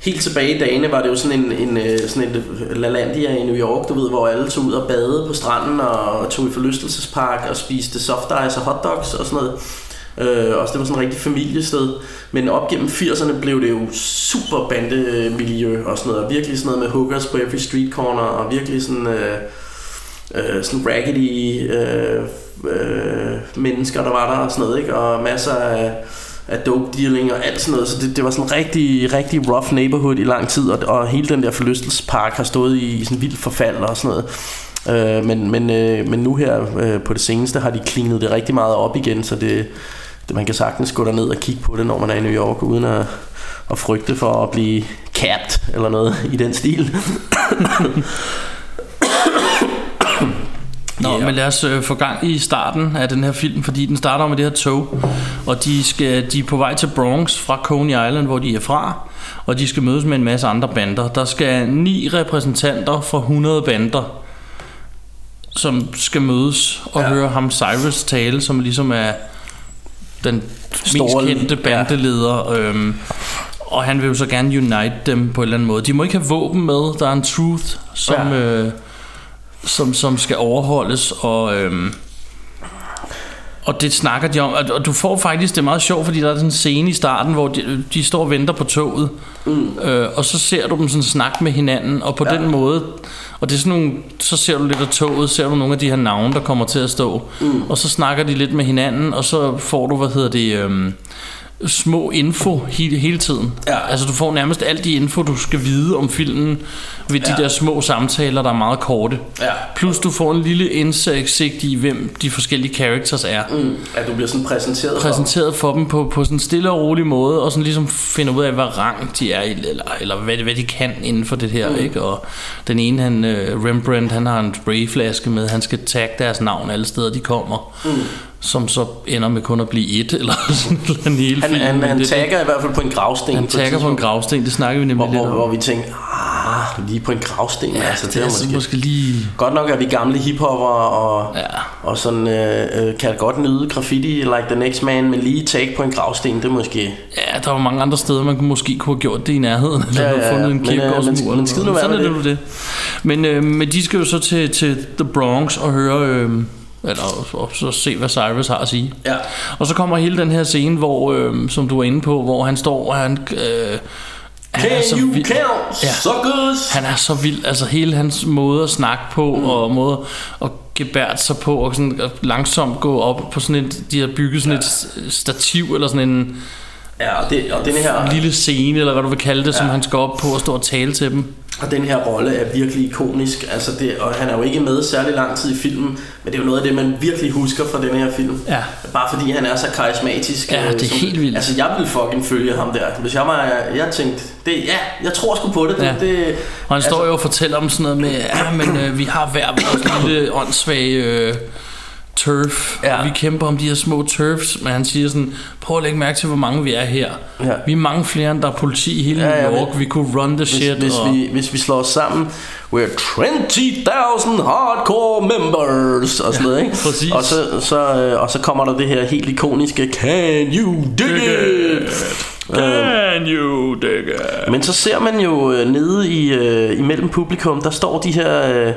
helt tilbage i dagene var det jo sådan en, en øh, sådan en LaLandia i New York, du ved, hvor alle tog ud og badede på stranden og tog i forlystelsespark og spiste soft ice og hotdogs og sådan noget. Øh, også det var sådan et rigtig familiested. Men op gennem 80'erne blev det jo super bandemiljø og sådan noget. Og virkelig sådan noget med hookers på every street corner og virkelig sådan... Øh, øh, sådan raggedy øh, øh, mennesker, der var der og sådan noget, ikke? Og masser af, af dope dealing og alt sådan noget. Så det, det var sådan en rigtig, rigtig rough neighborhood i lang tid, og, og hele den der forlystelsespark har stået i, i sådan vildt forfald og sådan noget. Øh, men, men, øh, men nu her øh, på det seneste har de cleanet det rigtig meget op igen, så det man kan sagtens gå derned og kigge på det, når man er i New York, uden at, at frygte for at blive capped eller noget i den stil. Nå, yeah. men lad os øh, få gang i starten af den her film, fordi den starter med det her tog, og de, skal, de er på vej til Bronx fra Coney Island, hvor de er fra, og de skal mødes med en masse andre bander. Der skal ni repræsentanter fra 100 bander, som skal mødes og ja. høre ham Cyrus tale, som ligesom er den Store- mest kendte bandeleder. Ja. Øhm, og han vil jo så gerne unite dem på en eller anden måde. De må ikke have våben med. Der er en truth, som... Ja. Øh, som, som skal overholdes, og, øhm, og det snakker de om, og, du får faktisk, det er meget sjovt, fordi der er sådan en scene i starten, hvor de, de står og venter på toget, mm. øh, og så ser du dem sådan snakke med hinanden, og på ja. den måde, og det er sådan nogle, så ser du lidt af toget, ser du nogle af de her navne, der kommer til at stå, mm. og så snakker de lidt med hinanden, og så får du, hvad hedder det, øhm, små info hele, hele tiden. Ja. Altså du får nærmest alt de info, du skal vide om filmen ved de Ja. der små samtaler, der er meget korte. Ja. Plus du får en lille indsigt i, hvem de forskellige characters er. Mm, at du bliver sådan præsenteret, for Præsenteret for dem på, på sådan en stille og rolig måde, og sådan ligesom finder ud af, hvad rang de er i, eller, eller hvad, hvad de kan inden for det her. Mm. Ikke? Og den ene, han, uh, Rembrandt, han har en sprayflaske med, han skal tagge deres navn alle steder, de kommer. Mm. Som så ender med kun at blive et, eller sådan en hele Han, film. han, han det- tagger i hvert fald på en gravsten. han tagger på en gravsten, det snakker vi nemlig hvor, lidt hvor, om. hvor vi tænkte, ah, Lige på en gravsten, Ja, altså. det er altså måske lige... Godt nok er vi gamle hiphopper og, Ja. og sådan øh, øh, kan godt nyde graffiti like the next man, men lige take på en gravsten, det er måske... Ja, der var mange andre steder, man kunne måske kunne have gjort det i nærheden. Eller Ja, ja, ja, fundet en men, øh, kirkegårdsmur. men- eller men skid nu være Sådan det. det. Men, øh, men de skal jo så til, til The Bronx og høre... Øh, eller og så se, hvad Cyrus har at sige. Ja. Og så kommer hele den her scene, hvor, øh, som du var inde på, hvor han står og han... Øh, han er så Can you vild. count, Ja. suckers? Han er så vild, altså hele hans måde at snakke på, mm. og måde at gebært sig på, og sådan at langsomt gå op på sådan et, de har bygget sådan ja. et stativ, eller sådan en Ja, og, det, og den her... lille scene, eller hvad du vil kalde det, ja. som han skal op på og stå og tale til dem. Og den her rolle er virkelig ikonisk, altså det, og han er jo ikke med særlig lang tid i filmen, men det er jo noget af det, man virkelig husker fra den her film. Ja. Bare fordi han er så karismatisk. Ja, øh, det er som- helt vildt. Altså jeg ville fucking følge ham der. Hvis jeg var, jeg tænkte, det, ja, jeg tror sgu på det. det, Ja. det Og han står altså- jo og fortæller om sådan noget med, ja, men øh, vi har hver vores lille åndssvage øh, turf. Ja. Ja. Vi kæmper om de her små turfs, men han siger sådan, prøv at lægge mærke til, hvor mange vi er her. Ja. Vi er mange flere, end der er politi i hele Ja, ja, New York. men- vi kunne run the hvis, shit. hvis, og, vi, hvis vi slår os sammen, we're 20.000 hardcore members og sådan noget, ikke? Præcis. Og så, så, øh, og så kommer der det her helt ikoniske, can you dig it? Can you dig it? Men så ser man jo øh, nede i øh, imellem publikum, der står de her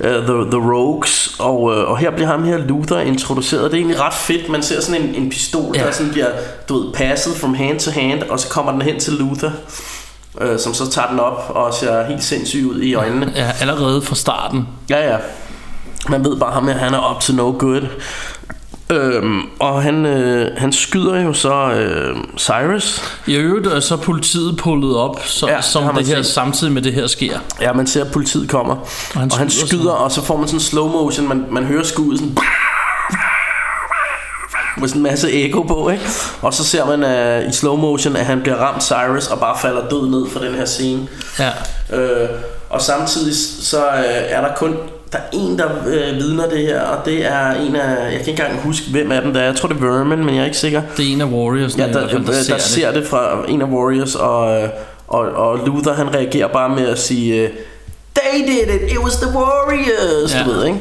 øh, the, the Rogues, og, øh, og her bliver ham her Luther introduceret. Det er egentlig ret fedt. Man ser sådan en, en pistol, Ja. der sådan bliver du ved, passet from hand to hand, og så kommer den hen til Luther, øh, som så tager den op og ser helt sindssyg ud i øjnene. Ja, allerede fra starten. Ja, ja. Man ved bare ham, at han er up to no good. Øhm, og han, øh, han skyder jo så øh, Cyrus. I øvrigt er så politiet pullet op, så, Ja, det som det, man her, set. samtidig med det her sker. Ja, man ser, at politiet kommer. Og han han, og han skyder skyder, sådan. og så får man sådan slow motion. Man, man hører skuddet sådan... Med sådan en masse eko på, ikke? Og så ser man uh, i slow motion, at han bliver ramt Cyrus og bare falder død ned fra den her scene. Ja. Øh, og samtidig så øh, er der kun der er en, der øh, vidner det her, og det er en af, jeg kan ikke engang huske, hvem af dem der er. Jeg tror, det er Vermin, men jeg er ikke sikker. Det er en af Warriors, Ja, der, fald, der, der, der ser det fra en af Warriors, og, øh, og, og Luther han reagerer bare med at sige, øh, They did it, it was the Warriors, Ja. du ved, ikke?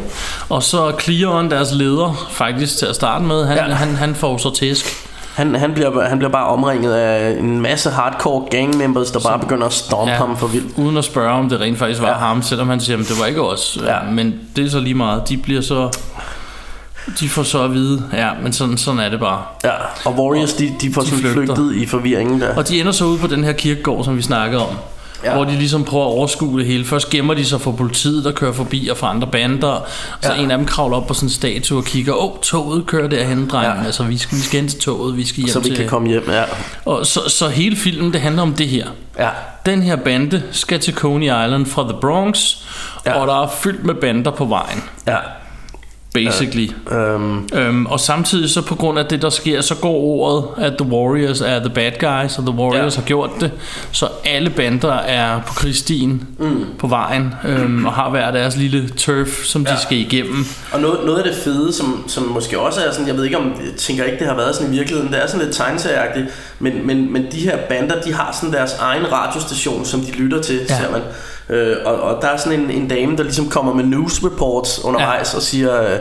Og så Cleon, deres leder, faktisk til at starte med, han, ja. han, han får så tæsk. Han, han, bliver, han bliver bare omringet af en masse hardcore gang members, der bare begynder at stompe ja. ham for vildt. Uden at spørge, om det rent faktisk var Ja. ham, selvom han siger, at det var ikke os. Ja. Men det er så lige meget. De bliver så... De får så at vide, ja, men sådan, sådan er det bare. Ja, og Warriors, de, de får De sådan flygtet i forvirringen der. Og de ender så ude på den her kirkegård, som vi snakkede om. Ja. Hvor de ligesom prøver at overskue det hele. Først gemmer de sig for politiet, der kører forbi, og for andre bander. Så Ja. en af dem kravler op på sådan en statue og kigger, åh, oh, toget kører derhen, dreng. Ja. Altså, vi skal, vi skal hen til toget, vi skal hjem Så vi til... kan komme hjem, ja. Og så, så hele filmen, det handler om det her. Ja, Den her bande skal til Coney Island fra The Bronx, ja. og der er fyldt med bander på vejen, ja. Basically. Øhm, Øhm, og samtidig så på grund af det der sker Så går ordet at The Warriors er the bad guys Og The Warriors Ja. ja. har gjort det Så alle bander er på krigsstien mm. På vejen øhm, Og har hver deres lille turf Som ja. Ja. de skal igennem Og noget, noget af det fede, som, som måske også er sådan, jeg ved ikke om, jeg tænker ikke, det har været sådan i virkeligheden, det er sådan lidt tegneserieagtigt, men, men, men de her bander, de har sådan deres egen radiostation, som de lytter til, ja. Ja. ser man. Øh, og, og der er sådan en, en dame, der ligesom kommer med news reports undervejs ja. og siger, øh,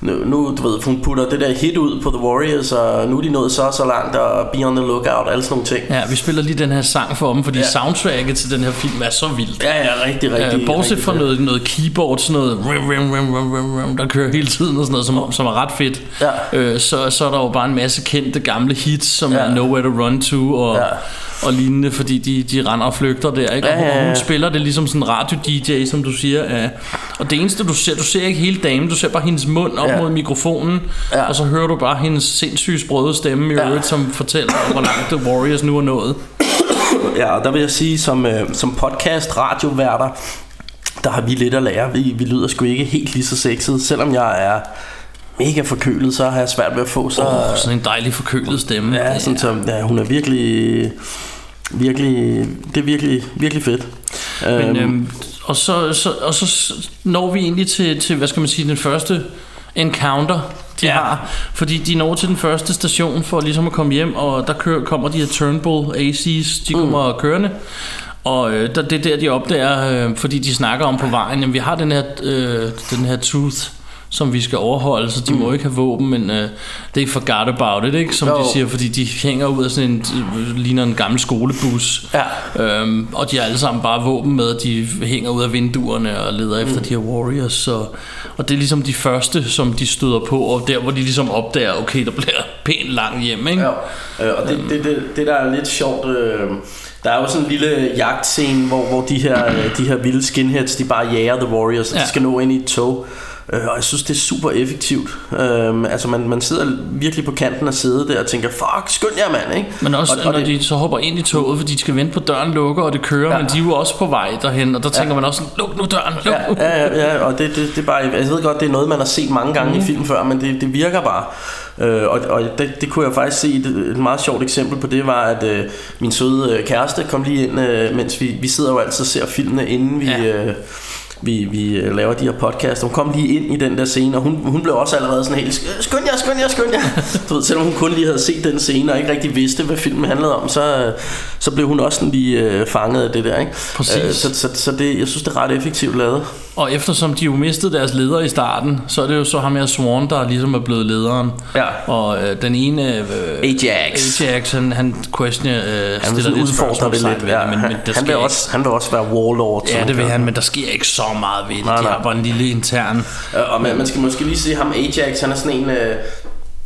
nu, nu, du ved, hun putter det der hit ud på The Warriors, og nu er de nået så så langt, og be on the lookout, alle sådan nogle ting. Ja, vi spiller lige den her sang for dem Fordi Ja. soundtracket til den her film er så vildt Ja, ja, rigtig, rigtig. Øh, bortset rigtig fra noget, noget keyboard, sådan noget rim, rim, rim, rim, rim, rim, der kører hele tiden og sådan noget, som, som er ret fedt. Ja. Øh, så, så er der jo bare en masse kendte gamle hits, som ja. er Nowhere to Run To og, Ja. Ja. og lignende, fordi de, de render og flygter der. Ikke? Ja, Og, ja, og ja. hun spiller det ligesom sådan en radio-DJ, som du siger. Øh, og det eneste, du ser, du ser ikke hele damen, du ser bare hendes mund op Ja. ja. mod mikrofonen, Ja. ja. og så hører du bare hendes sindssyge sprøde stemme i Ja. øvrigt, som fortæller, hvor langt The Warriors nu er nået. Ja, og der vil jeg sige, som, øh, som podcast radioværter, der har vi lidt at lære. Vi, vi lyder sgu ikke helt lige så sexet. Selvom jeg er mega forkølet, så har jeg svært ved at få så... Oh, sådan en dejlig forkølet stemme. ja, sådan, så, ja, hun er virkelig... Virkelig, det er virkelig, virkelig fedt. Men, øhm, og, så, så, og så når vi egentlig til, til, hvad skal man sige, den første encounter, de Ja. har. Fordi de når til den første station for ligesom at komme hjem, og der kører, kommer de her Turnbull AC's, de kommer mm. kørende. Og øh, der, det er der, de opdager, øh, fordi de snakker om på vejen, jamen, vi har den her, øh, den her truth, som vi skal overholde, så de mm. må ikke have våben, men øh, they forgot about it, ikke? som Jo. de siger, fordi de hænger ud af sådan en, ligner en gammel skolebus, Ja. øhm, og de har alle sammen bare våben med, de hænger ud af vinduerne og leder efter de her warriors, så, og det er ligesom de første, som de støder på, og der hvor de ligesom opdager, okay, der bliver pænt langt hjem, ikke? Ja, øh, og det, det, det, det der er lidt sjovt, øh, der er jo sådan en lille jagtscene, hvor, hvor de, her, øh, de her vilde skinheads, de bare jager The Warriors, og Ja. de skal nå ind i et tog. Øh, og jeg synes, det er super effektivt. Øh, altså, man, man sidder virkelig på kanten af sædet der og tænker, fuck, skynd jer, mand, ikke? Men også, og, og, når det, de så hopper ind i toget, fordi de skal vente på døren lukker, og det kører, Ja. ja. men de er jo også på vej derhen, og der tænker man også, sådan, luk nu døren, luk nu. Ja, ja, ja, og det, det, det er bare, jeg ved godt, det er noget, man har set mange gange mm. i film før, men det, det virker bare. Øh, og og det, det kunne jeg faktisk se, et, et meget sjovt eksempel på det var, at øh, min søde øh, kæreste kom lige ind, øh, mens vi, vi sidder jo altid og ser filmene, inden vi... Ja. Øh, vi, vi øh, laver de her podcast Hun kom lige ind i den der scene Og hun, hun blev også allerede sådan helt "Sk- Skynd jer, skynd jer, skynd jer du ved, Selvom hun kun lige havde set den scene Og ikke rigtig vidste, hvad filmen handlede om Så, øh, så blev hun også sådan lige øh, fanget af det der ikke? Præcis. Øh, så, så, så det, jeg synes det er ret effektivt lavet Og eftersom de jo mistede deres leder i starten, så er det jo så ham her Swan, der ligesom er blevet lederen. Ja. Og øh, den ene... Øh, Ajax. Ajax, han, han questioner, øh, Han stiller lidt udfordre det lidt ja, men, men der han, sker vil også, han vil også være warlord ja, det vil han, men der sker ikke så meget ved det. Nej, De har bare en lille intern... Øh, Og man, man skal måske lige se ham Ajax Han er sådan en øh,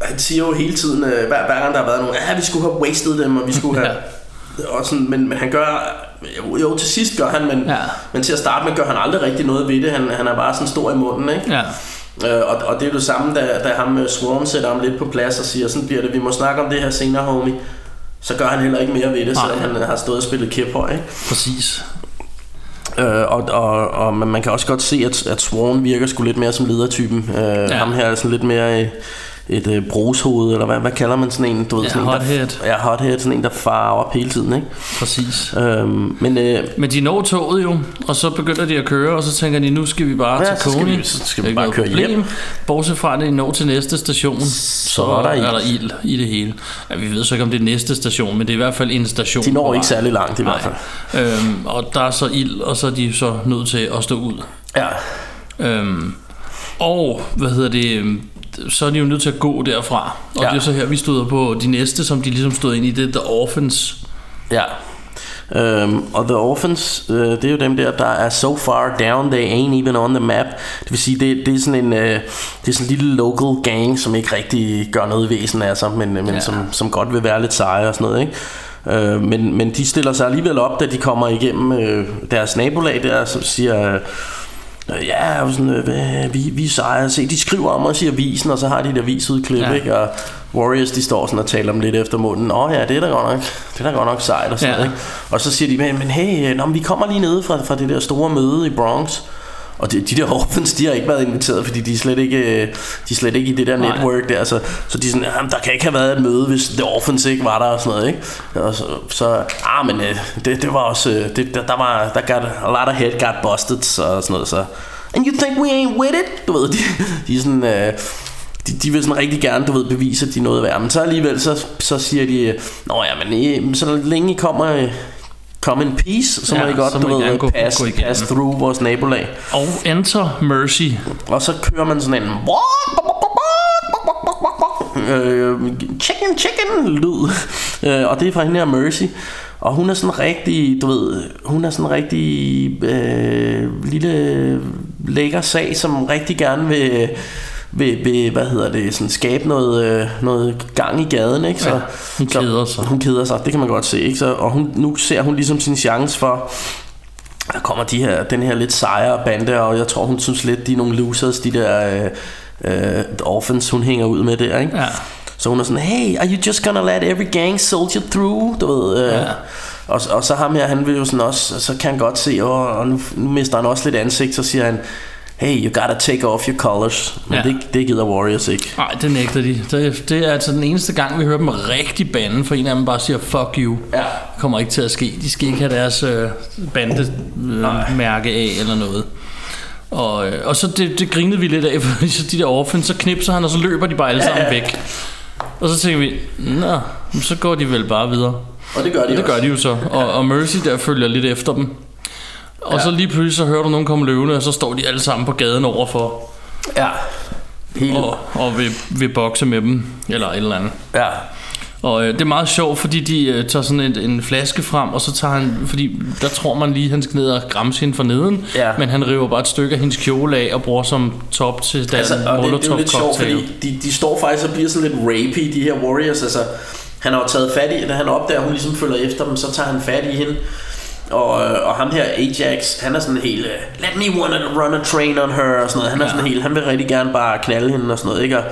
Han siger jo hele tiden øh, hver, hver gang der har været nogen Ja vi skulle have wasted dem Og vi skulle have og sådan, men, men han gør jo, jo til sidst gør han men, Ja. men til at starte med gør han aldrig rigtig noget ved det Han, han er bare sådan stor i munden ikke? Ja, Øh, og, og det er jo det samme, da, da ham øh, Swarm sætter ham lidt på plads og siger, sådan bliver det, vi må snakke om det her senere, homie. Så gør han heller ikke mere ved det, selvom han har stået og spillet kæphøj, ikke? præcis. Øh, og, og, og man kan også godt se, at, at Swan virker sgu lidt mere som ledertypen. Øh, ja. Ham her er sådan lidt mere øh, et øh, brugshoved, eller hvad, hvad kalder man sådan en? Du ved, Ja, sådan en, hothead. Der, ja, hothead, sådan en, der farer op hele tiden, ikke? Præcis. Øhm, men øh, Men de når toget jo, og så begynder de at køre, og så tænker de, nu skal vi bare Ja, til så skal vi- så skal vi bare køre problem. hjem. Bortset fra, at de når til næste station, så, er der ild. er der ild i det hele. Ja, vi ved så ikke, om det er næste station, men det er i hvert fald en station. de når ikke særlig langt i hvert fald. Nej. Øhm, og der er så ild, og så er de så nødt til at stå ud. Ja. Øhm, og, hvad hedder det, så er de jo nødt til at gå derfra. Og Ja. det er så her, vi støder på de næste, som de ligesom stod ind i, det er The Orphans. Ja. Øhm, og The Orphans, øh, det er jo dem der, der er so far down, they ain't even on the map. Det vil sige, det, det er sådan en øh, det er sådan en lille local gang, som ikke rigtig gør noget væsen af sig, men, men Ja. ja. som, som godt vil være lidt seje og sådan noget, ikke? Øh, men, men de stiller sig alligevel op, da de kommer igennem øh, deres nabolag der, som siger... Øh, Ja, og sådan, øh, vi, vi er seje. Se, de skriver om os i avisen, og så har de et avisudklip, Ja. ikke? Og Warriors, de står sådan og taler om lidt efter munden. Åh ja, det er da godt nok, det er da godt nok sejt og sådan Ja. noget, ikke? Og så siger de, men, men hey, nå, men vi kommer lige nede fra, fra det der store møde i Bronx. Og de, de der Orphans, de har ikke været inviteret, fordi de er slet ikke, øh, de er slet ikke i det der Nej. network der. Så, så de er sådan, jamen, der kan ikke have været et møde, hvis The Orphans ikke var der og sådan noget, ikke? Og så, så ah, men øh, det, det var også, øh, det, der, der var, der got, a lot of head got busted, så sådan noget, så. And you think we ain't with it? Du ved, de, de er sådan, øh, de, de vil sådan rigtig gerne, du ved, bevise, at de er noget værd. Men så alligevel, så, så siger de, Nå ja, men I, så længe I kommer, come in peace, så må Ja, I godt, du ved, gå- pass, gå pass through vores nabolag. Og Enter Mercy. Og så kører man sådan en øh, chicken chicken lyd øh, og det er fra hende her Mercy og hun er sådan rigtig du ved hun er sådan rigtig øh, lille lækker sag som rigtig gerne vil vil, vil hvad hedder det sådan skabe noget øh, noget gang i gaden ikke så Ja, hun keder sig. hun keder sig det kan man godt se ikke så og hun nu ser hun ligesom sin chance for der kommer de her, den her lidt sejre bande, og jeg tror, hun synes lidt, de er nogle losers, de der øh, øh, orphans, hun hænger ud med der, ikke? Ja. Så hun er sådan, hey, are you just gonna let every gang soldier through? Du ved, øh, Ja. og, og så ham her, han vil jo sådan også, så kan han godt se, og, og nu, nu mister han også lidt ansigt, så siger han, hey, you gotta take off your colors. Men Ja. det, det gider Warriors ikke. Nej, det nægter de. Det, det er altså den eneste gang, vi hører dem rigtig bande, for en af dem bare siger, fuck you. Ja. Det kommer ikke til at ske. De skal ikke have deres øh, bandemærke mærke af eller noget. Og, øh, og så det, det grinede vi lidt af, for så de der orphans, så knipser han, og så løber de bare alle sammen væk. Og så tænker vi, nå, så går de vel bare videre. Og det gør de det også. gør de jo så. Og, og Mercy der følger lidt efter dem. Og Ja. så lige pludselig så hører du nogen komme løvende, og så står de alle sammen på gaden overfor. Ja. Hele. Og, og vil, vil bokse med dem, eller et eller andet. Ja. Og øh, det er meget sjovt, fordi de øh, tager sådan en, en flaske frem, og så tager han, fordi der tror man lige, han skal ned og gramse hende for neden, Ja. men han river bare et stykke af hendes kjole af og bruger som top til den Altså, og det, det er jo molotov lidt sjovt, fordi de, de står faktisk og bliver sådan lidt rapey, de her warriors. Altså, han har jo taget fat i, da han opdager, at hun ligesom følger efter dem, så tager han fat i hende. Og, øh, og ham her, Ajax, han er sådan helt, øh, let me wanna run a train on her, og sådan noget. Han er Ja. sådan helt, han vil rigtig gerne bare knalde hende og sådan noget, ikke? Og,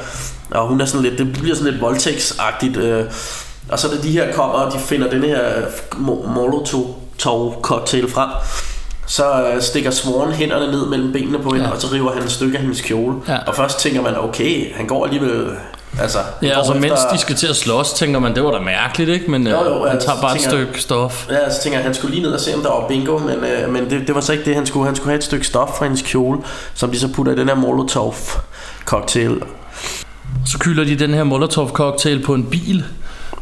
og hun er sådan lidt, det bliver sådan lidt voldtægtsagtigt. Øh, og så da de her kommer, og de finder den her mo- molotov cocktail frem, så øh, stikker Sworn hænderne ned mellem benene på hende, ja. og så river han et stykke af hendes kjole. Ja. Og først tænker man, okay, han går alligevel... Altså, Ja, og så mens efter- de skal til at slås, tænker man, det var da mærkeligt, ikke? Men Jo, jo, øh, han ja, tager bare et tænker jeg- stykke stof. Ja, så tænker jeg, han skulle lige ned og se, om der var bingo, men, øh, men det, det var så ikke det, han skulle. Han skulle have et stykke stof fra hendes kjole, som de så putter i den her Molotov cocktail. Så kylder de den her molotov cocktail på en bil,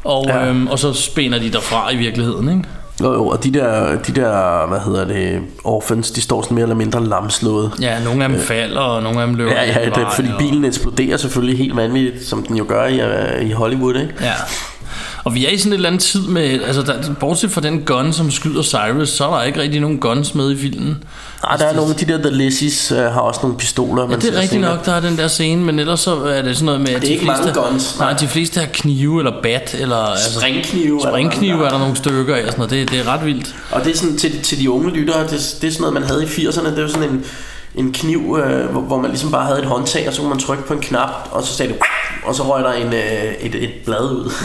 og. Ja. øhm, og så spænder de derfra i virkeligheden, ikke? Jo, jo, og de der, de der, hvad hedder det, orphans, de står sådan mere eller mindre lamslået. Ja, nogle af dem falder, og nogle af dem løber Ja, ja, det, ad fordi og- bilen eksploderer selvfølgelig helt vanvittigt, som den jo gør i, øh, i Hollywood, ikke? Ja. Og vi er i sådan et eller andet tid med, altså der, bortset fra den gun, som skyder Cyrus, så er der ikke rigtig nogen guns med i filmen. Nej, der er nogle af de der, The Lissies, øh, har også nogle pistoler. Ja, man det er rigtigt nok, der er den der scene, men ellers så er det sådan noget med, at Det er de ikke fleste, mange guns, Nej, nej. de fleste har knive eller bat, eller altså, Springknive. er der er der nogle stykker af, og sådan noget. Det, det er ret vildt. Og det er sådan, til, til de unge lyttere, det, det er sådan noget, man havde i 80'erne. Det var sådan en, en kniv, øh, hvor, hvor man ligesom bare havde et håndtag, og så kunne man trykke på en knap, og så sagde det, og så røg der en, øh, et, et blad ud.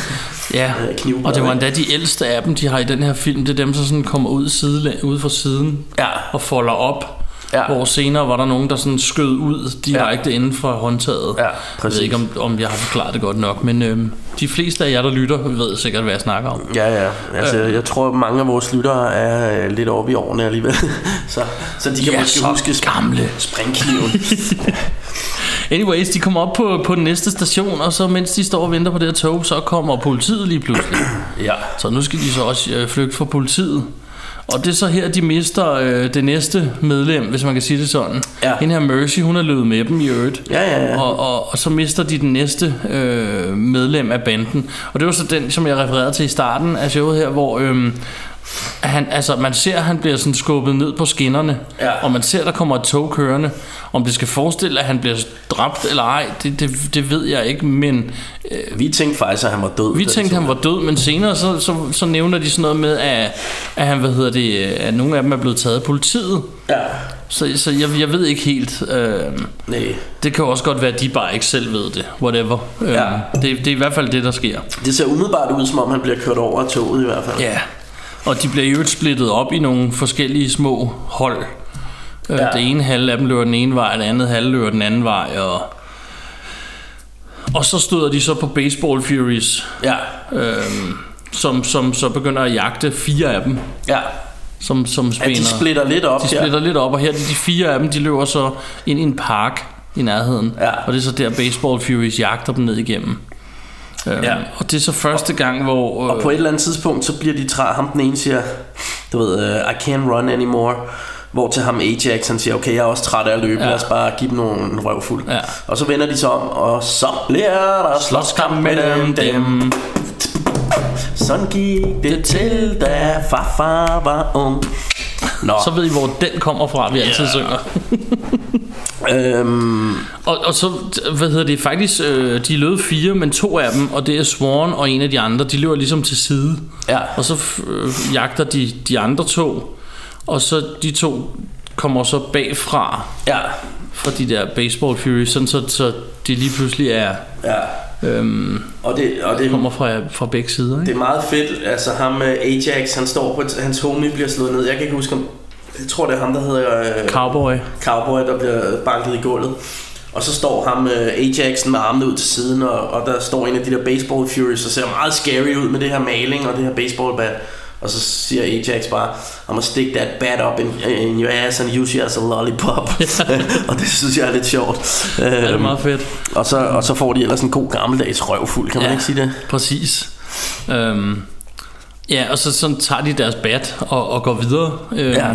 Ja, Øh, og det var endda de ældste af dem, de har i den her film. Det er dem, der sådan kommer ud, side, ud fra siden Ja. og folder op. Ja. Hvor senere var der nogen, der sådan skød ud direkte ja. inden for håndtaget. Ja, jeg ved præcis. ikke, om, om jeg har forklaret det godt nok, men øhm, de fleste af jer, der lytter, ved sikkert, hvad jeg snakker om. Ja, ja. Altså, Øh. jeg tror, mange af vores lyttere er øh, lidt oppe i årene alligevel. så, så de kan Ja, måske huske gamle. springkniven. Anyways, de kommer op på, på den næste station, og så mens de står og venter på det her tog, så kommer politiet lige pludselig. ja. Så nu skal de så også øh, flygte fra politiet. Og det er så her, de mister øh, det næste medlem, hvis man kan sige det sådan. Ja. Hende her Mercy, hun er løbet med dem i øvrigt. Ja, ja, ja. Og, og, og så mister de den næste øh, medlem af banden. Og det var så den, som jeg refererede til i starten af showet her, hvor øh, han, altså, man ser, at han bliver sådan skubbet ned på skinnerne. Ja. Og man ser, at der kommer et tog kørende. Om det skal forestille, at han bliver dræbt eller ej, det, det, det ved jeg ikke. Men øh, Vi tænkte faktisk, at han var død. vi tænkte, så han var død, men senere så, så, så nævner de sådan noget med, at, at han, hvad hedder det, at nogle af dem er blevet taget af politiet. Ja. Så, så jeg, jeg ved ikke helt. Øh, Nej. det kan også godt være, at de bare ikke selv ved det. Whatever. Øh, Ja. det, det er i hvert fald det, der sker. Det ser umiddelbart ud, som om han bliver kørt over af toget i hvert fald. Ja. Og de bliver øvrigt splittet op i nogle forskellige små hold. Ja. Ja. Det ene halv af dem løber den ene vej, det andet halv løber den anden vej. Og, og så støder de så på Baseball Furies, Ja. øhm, som, som så begynder at jagte fire af dem. Ja. som, som Ja, spænder. de splitter lidt op de her. splitter lidt op, og her de, de fire af dem, de løber så ind i en park i nærheden. Ja. Og det er så der Baseball Furies jagter dem ned igennem. Øhm, Ja. Og det er så første gang, hvor... Øh, Og på et eller andet tidspunkt, så bliver de træ. Ham den ene siger, du ved, uh, I can't run anymore. Hvor til ham Ajax, han siger, okay, jeg er også træt af at løbe, Ja. lad os bare give dem nogle røvfuld. Ja. Og så vender de sig om, og så bliver der slåskamp med dem, dem. Sådan gik det til, da farfar var ung. Nå, så ved I, hvor den kommer fra, vi altid synger. øhm, Og, og så, hvad hedder det, faktisk, øh, de lød fire, men to af dem, og det er Sworn og en af de andre, de løber ligesom til side. ja, Og så øh, jagter de de andre to, og så de to kommer så bagfra, ja, fra de der Baseball Fury, sådan så, så de lige pludselig er, ja. øhm, Og det, og det, kommer fra, fra begge sider. det Ikke? er meget fedt. Altså ham øh, Ajax, han står på, hans homie bliver slået ned. Jeg kan ikke huske, om, jeg tror det er ham, der hedder øh, Cowboy. Cowboy, der bliver banket i gulvet. Og så står ham øh, Ajaxen med armene ud til siden, og, og der står en af de der baseball furies, og ser meget scary ud med det her maling og det her baseball bat. Og så siger Ajax bare, I'm gonna stick that bat up in, in your ass and use you as a lollipop. og det synes jeg er lidt sjovt. Ja, det er Øhm, meget fedt. og, så, og så får de ellers en god gammeldags røvfuld, kan man Ja. ikke sige det? Præcis. Øhm, Ja, og så sådan tager de deres bat og, og går videre. Øhm, Ja.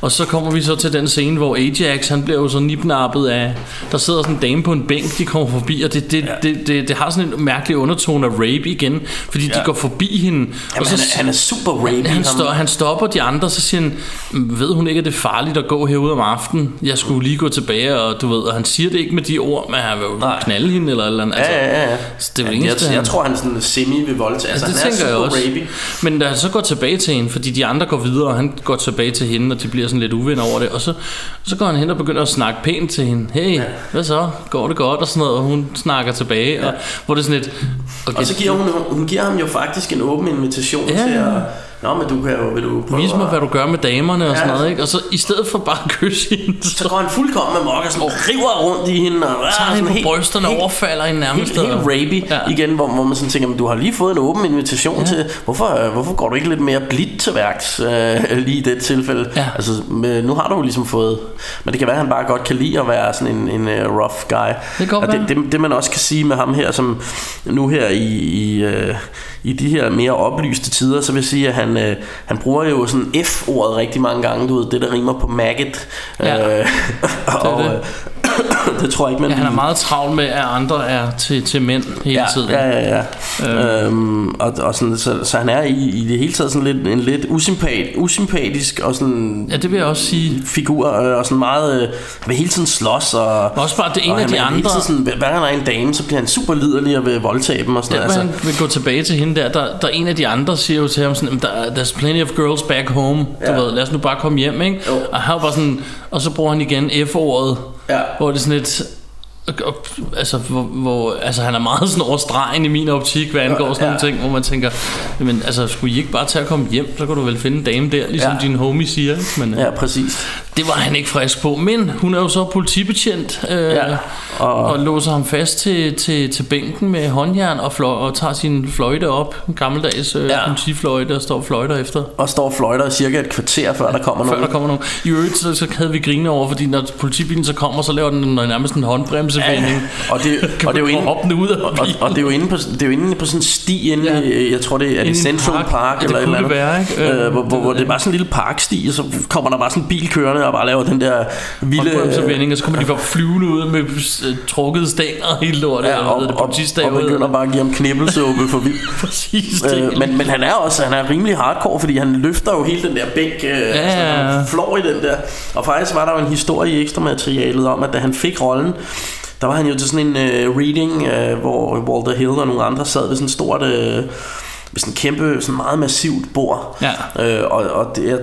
Og så kommer vi så til den scene, hvor Ajax, han bliver jo så nipnappet af... Der sidder sådan en dame på en bænk, de kommer forbi, og det, det, ja. det, det, det har sådan en mærkelig undertone af rape igen, fordi ja. de Ja. går forbi hende. Jamen, han, er, han er super rapey. han, stå, han stopper de andre, så siger han, ved hun ikke, at det er farligt at gå herude om aftenen? Jeg skulle lige gå tilbage, og du ved, og han siger det ikke med de ord, men han vil jo Nej. knalde hende eller eller andet. Altså, Ja, ja, ja. så det er jo jeg, eneste, jeg, jeg tror, han er sådan semi ved voldtag. Altså, Ja, det han er tænker jeg super også. rapey. Men da han så går tilbage til hende, fordi de andre går videre, og han går tilbage til hende, og de bliver sådan lidt uvenner over det, og så, så går han hen og begynder at snakke pænt til hende. Hey, ja. hvad så? Går det godt? Og sådan noget, og hun snakker tilbage, ja. og hvor det er sådan lidt... Okay, Og så giver hun, hun giver ham jo faktisk en åben invitation Ja, til at... Nå, men du kan jo... Vil du prøve Vis mig, at- hvad du gør med damerne og Ja. sådan noget, ikke? Og så i stedet for bare at kysse hende, så Så går han fuldkommen med mok og sådan river rundt i hende. Og, tager sådan hende på helt- brysterne og overfalder hende nærmest. Helt, helt og- rapey Ja. igen, hvor, hvor man sådan tænker, men du har lige fået en åben invitation Ja. til, hvorfor, øh, hvorfor går du ikke lidt mere blidt til værks øh, lige i det tilfælde? Ja. Altså, med, nu har du jo ligesom fået, men det kan være, at han bare godt kan lide at være sådan en, en uh, rough guy. Det kan og det, det, det, man også kan sige med ham her, som nu her i, i, øh, i de her mere oplyste tider, så vil jeg sige, at han, øh, han bruger jo sådan F-ordet rigtig mange gange, du ved, det der rimer på maggot. Ja. Øh, og, det. øh, det tror jeg ikke, man Ja, han er meget travl med, at andre er til, til mænd hele ja, tiden. Ja, ja, ja. Øh. Øhm, og, og sådan, så, så han er i, i det hele taget sådan lidt, en lidt usympat, usympatisk og sådan ja, det vil jeg også sige. figur, øh, og sådan meget, øh, vil hele tiden slås, og, Også bare, det en og af han de andre... tiden sådan, hver gang der er en dame, så bliver han super liderlig og vil voldtage dem og sådan noget. hvor Altså, han vil gå tilbage til hende der, der, der er en af de andre siger jo til ham sådan, "Jamen, der, there's plenty of girls back home, du Ja. ved, lad os nu bare komme hjem, ikke? Jo. Og han var bare sådan, og så bruger han igen F-ordet, Ja. hvor det er sådan lidt, og- altså, hvor, hvor, altså han er meget sådan over stregen i min optik, hvad angår sådan Ja. nogle ting, hvor man tænker, men altså, skulle I ikke bare tage at komme hjem, så kan du vel finde en dame der, ligesom Ja. din homie siger? Men, ja, præcis. det var han ikke frisk på, men hun er jo så politibetjent øh, Ja, og, og- låser ham fast til, til, til bænken med håndjern og, fløj, og tager sin fløjte op, en gammeldags øh, ja. Ja. politifløjte, og står og fløjter efter. Og står og fløjter cirka et kvarter, før der kommer Før nogen. der kommer nogen. I øvrigt, så, så havde vi grine over, fordi når politibilen så kommer, så laver den en- nærmest en håndbremsevending. Og det, og det er jo inde, hoppe ud af og, og det er jo inde på det er jo inde på sådan en sti inde, Ja. ja. jeg tror det er, er i det Central park. Park, Ja, eller et eller det andet, være, ikke? øh, hvor, Øh, hvor, det hvor ved det er bare sådan en lille parksti, og så kommer der bare sådan en bil kørende og bare laver den der vilde Håndbremsevending, og så kommer de bare flyvende ud med øh, trukket stænger og hele lortet, Ja, og, og, og politistavet. begynder bare at give ham knibbelsuppe for vildt. Præcis øh, men, men han er også han er rimelig hardcore, fordi han løfter jo hele den der bænk, øh, ja, altså, ja. han flår i den der. Og faktisk var der jo en historie i ekstra materialet om, at da han fik rollen, der var han jo til sådan en øh, reading, øh, hvor Walter Hill og nogle andre sad ved sådan et stort... Øh, ved sådan en kæmpe, sådan meget massivt bord. Ja. Øh, og, og det, jeg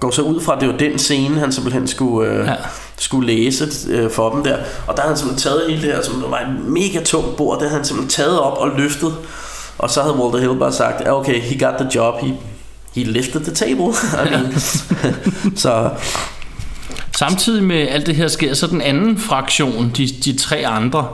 går så ud fra, at det var den scene, han simpelthen skulle, øh, Ja. skulle læse øh, for dem der. Og der havde han simpelthen taget hele det her, som var et mega tungt bord, det havde han simpelthen taget op og løftet. Og så havde Walter Hill bare sagt, "Ja, okay, he got the job, he, he lifted the table. I mean, så Samtidig med alt det her sker, så den anden fraktion, de, de tre andre,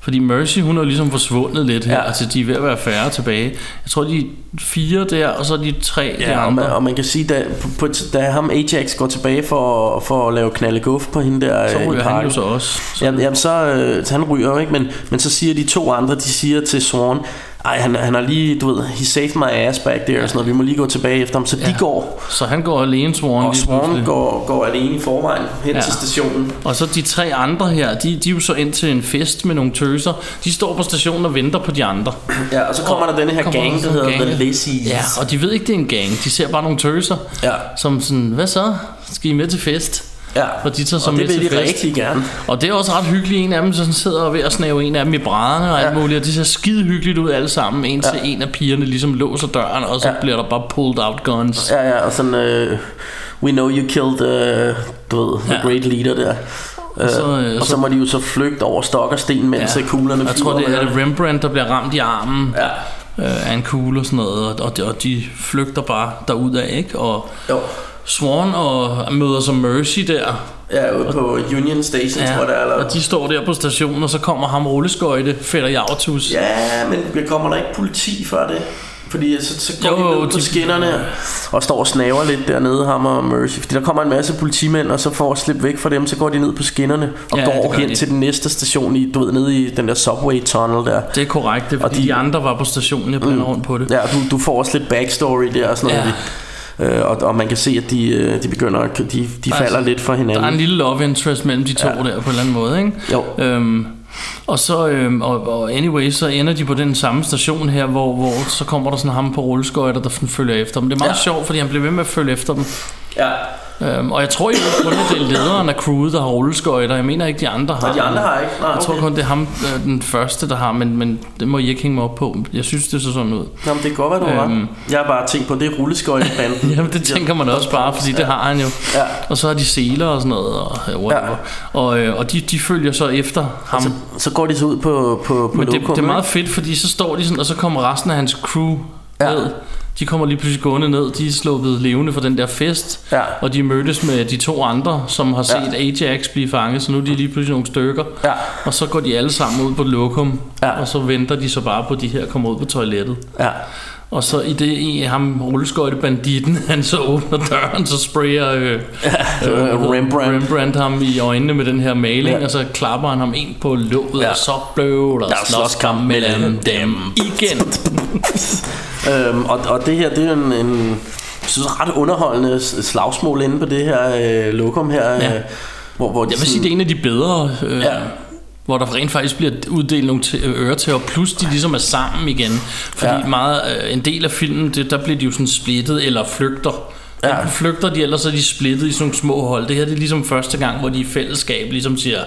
fordi Mercy, hun er ligesom forsvundet lidt her, ja. Ja. altså de er ved at være færre tilbage. Jeg tror, de er fire der, og så er de tre de Ja, og man, andre. og man kan sige, da, på, på, da ham Ajax går tilbage for, for at lave knalde guf på hende der Så øh, ryger han jo så også. Så, Jamen, jamen så, øh, så han ryger ikke, men, men så siger de to andre, de siger til Swan, ej, han, han har lige, du ved, he saved my ass back there, og sådan noget, vi må lige gå tilbage efter ham, så ja. Ja. de går, så han går alene, Swan. og Swan går, går alene i forvejen hen Ja. ja. til stationen. Og så de tre andre her, de, de er jo så ind til en fest med nogle tøser. De står på stationen og venter på de andre. Ja, og så kommer der denne her gang, der hedder gang, The ja. Lazies. Ja, og de ved ikke, det er en gang. De ser bare nogle tøser, Ja. som sådan, hvad så? Skal I med til fest? Ja. Og de tager så og det vil til de fest. rigtig gerne. Og det er også ret hyggeligt. En af dem sådan sidder og ved at snave en af dem i brædderne og alt Ja. muligt. Og det ser skide hyggeligt ud alle sammen, indtil Ja. en af pigerne ligesom låser døren, og så Ja. bliver der bare pulled out guns. Ja, ja, og sådan, uh, we know you killed, uh, du ved, the Ja. great leader der. Uh, så, øh, og så- så må de jo så flygte over stok og sten, mens ja. kuglerne Jeg tror, det er det Rembrandt, der bliver ramt i armen Ja. øh, af en kugle og sådan noget. Og, og, de, og de flygter bare derudad, ikke? Og Jo. Swan og møder så Mercy der. Ja, ude på Union Station, ja. tror jeg det er. Eller... og de står der på stationen, og så kommer ham rulleskøjte, Fætter Jartus. Ja, men kommer der ikke politi før det? Fordi så, så går Jo, de ned på de- skinnerne og står og snaver lidt dernede, ham og Mercy. Fordi der kommer en masse politimænd, og så for at slippe væk fra dem, så går de ned på skinnerne og Ja, går hen de. til den næste station, i, du ved, nede i den der subway tunnel der. Det er korrekt, det er, Og fordi de- de, de andre var på stationen, jeg blander mm. rundt på det. Ja, du, du får også lidt backstory der og sådan noget. Øh, og, og man kan se, at de, øh, de begynder, at- de, de Der er- falder lidt fra Der er en hinanden. lille love interest mellem de to Ja. der på en eller anden måde, ikke? Jo. Øhm, og så, øhm, og, og anyway, så ender de på den samme station her, hvor, hvor så kommer der sådan ham på rulleskøjter, der følger efter dem. Det er meget ja. sjovt, fordi han bliver ved med at følge efter dem. Ja. Øhm, og jeg tror jo kun, at det er lederen af crewet, der har rulleskøjter. Jeg mener ikke, de andre har. Og de andre har ikke? Nej, Jeg tror okay. kun, det er ham, øh, den første, der har, men, men det må I ikke hænge mig op på. Jeg synes, det så sådan ud. Nå, men det kan godt være, du Øhm. ret. Jeg har bare tænkt på, det er rulleskøjtebanden. Jamen, det tænker man også bare, fordi det har han jo. Ja. Og så har de seler og sådan noget, og whatever. Ja. Og, øh, og de, de følger så efter ham. Så, så går de så ud på, på, på Men det, lokum, det er meget fedt, fordi så står de sådan, og så kommer resten af hans crew Ja. ja. ned. De kommer lige pludselig gående ned. De er sluppet levende fra den der fest. Ja. Og de mødtes med de to andre, som har set Ja. Ajax blive fanget. Så nu er de lige pludselig nogle stykker. Ja. Og så går de alle sammen ud på lokum. Ja. Og så venter de så bare på, at de her kommer ud på toilettet. Ja. Og så i det i ham rulleskøjtebanditten, han så åbner døren, så sprayer øh, øh, Rembrandt. Rembrandt ham i øjnene med den her maling, Ja. ja. og så klapper han ham ind på låget, Ja. og så blev der, er slåskamp mellem dem igen. Øhm, og, og det her, det er en, en jeg synes, ret underholdende slagsmål inde på det her øh, lokum her. Ja. Øh, hvor, hvor de Jeg vil sige, det er en af de bedre, øh, Ja. hvor der rent faktisk bliver uddelt nogle til, øretæver, plus de ligesom er sammen igen. Fordi Ja. meget, øh, en del af filmen, det, der bliver de jo sådan splittet eller flygter. Ja. Enten flygter de, eller så er de splittet i sådan nogle små hold. Det her det er ligesom første gang, hvor de i fællesskab ligesom siger,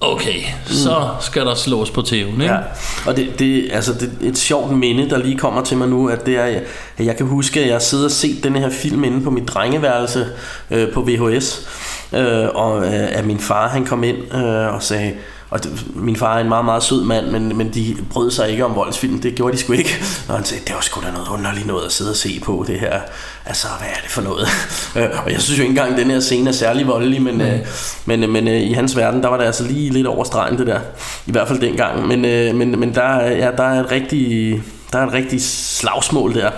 okay, så skal der slås på tæven, ikke? Ja, og det, det, altså det er et sjovt minde, der lige kommer til mig nu, at det er, at jeg kan huske, at jeg sidder og set den her film inde på mit drengeværelse øh, på VHS, øh, og øh, at min far han kom ind øh, og sagde, og det, min far er en meget, meget sød mand, men, men de brød sig ikke om voldsfilm, det gjorde de sgu ikke. Og han sagde, det var sgu da noget underligt noget at sidde og se på det her. Altså, hvad er det for noget? Øh, og jeg synes jo ikke engang, at den her scene er særlig voldelig, men, øh, men, øh, men øh, i hans verden, der var det altså lige lidt over stregen det der. I hvert fald dengang. Men, øh, men, men der, ja, der er et rigtig, der er et rigtig slagsmål der.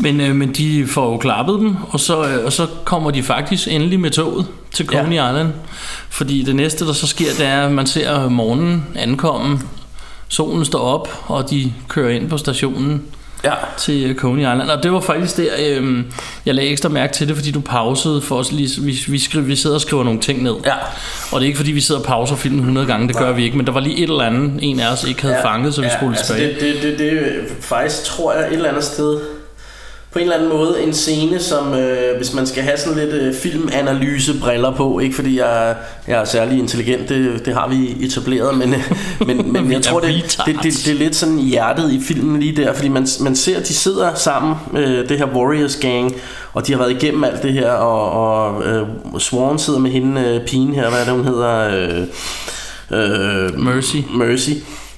Men, øh, men de får jo klappet dem, og så, øh, og så kommer de faktisk endelig med toget til Coney ja. Island. Fordi det næste, der så sker, det er, at man ser morgenen ankomme. Solen står op, og de kører ind på stationen Ja. til øh, Coney Island. Og det var faktisk der, øh, jeg lagde ekstra mærke til det, fordi du pausede for os lige, vi, vi, skriver, vi sidder og skriver nogle ting ned. Ja. Og det er ikke fordi, vi sidder og pauser filmen 100 gange, det gør vi ikke, men der var lige et eller andet, en af os ikke havde ja. fanget, så vi skulle altså tilbage. det, det, det, det, er faktisk tror jeg et eller andet sted på en eller anden måde en scene, som øh, hvis man skal have sådan lidt øh, filmanalyse briller på, ikke fordi jeg, jeg er særlig intelligent, det, det har vi etableret, men, øh, men, men jeg tror, det, det, det, det er lidt sådan hjertet i filmen lige der, fordi man, man ser, at de sidder sammen, øh, det her Warriors Gang, og de har været igennem alt det her, og, og øh, Swan sidder med hende, øh, pigen her, hvad er det, hun hedder? Øh, øh, Mercy. Mercy.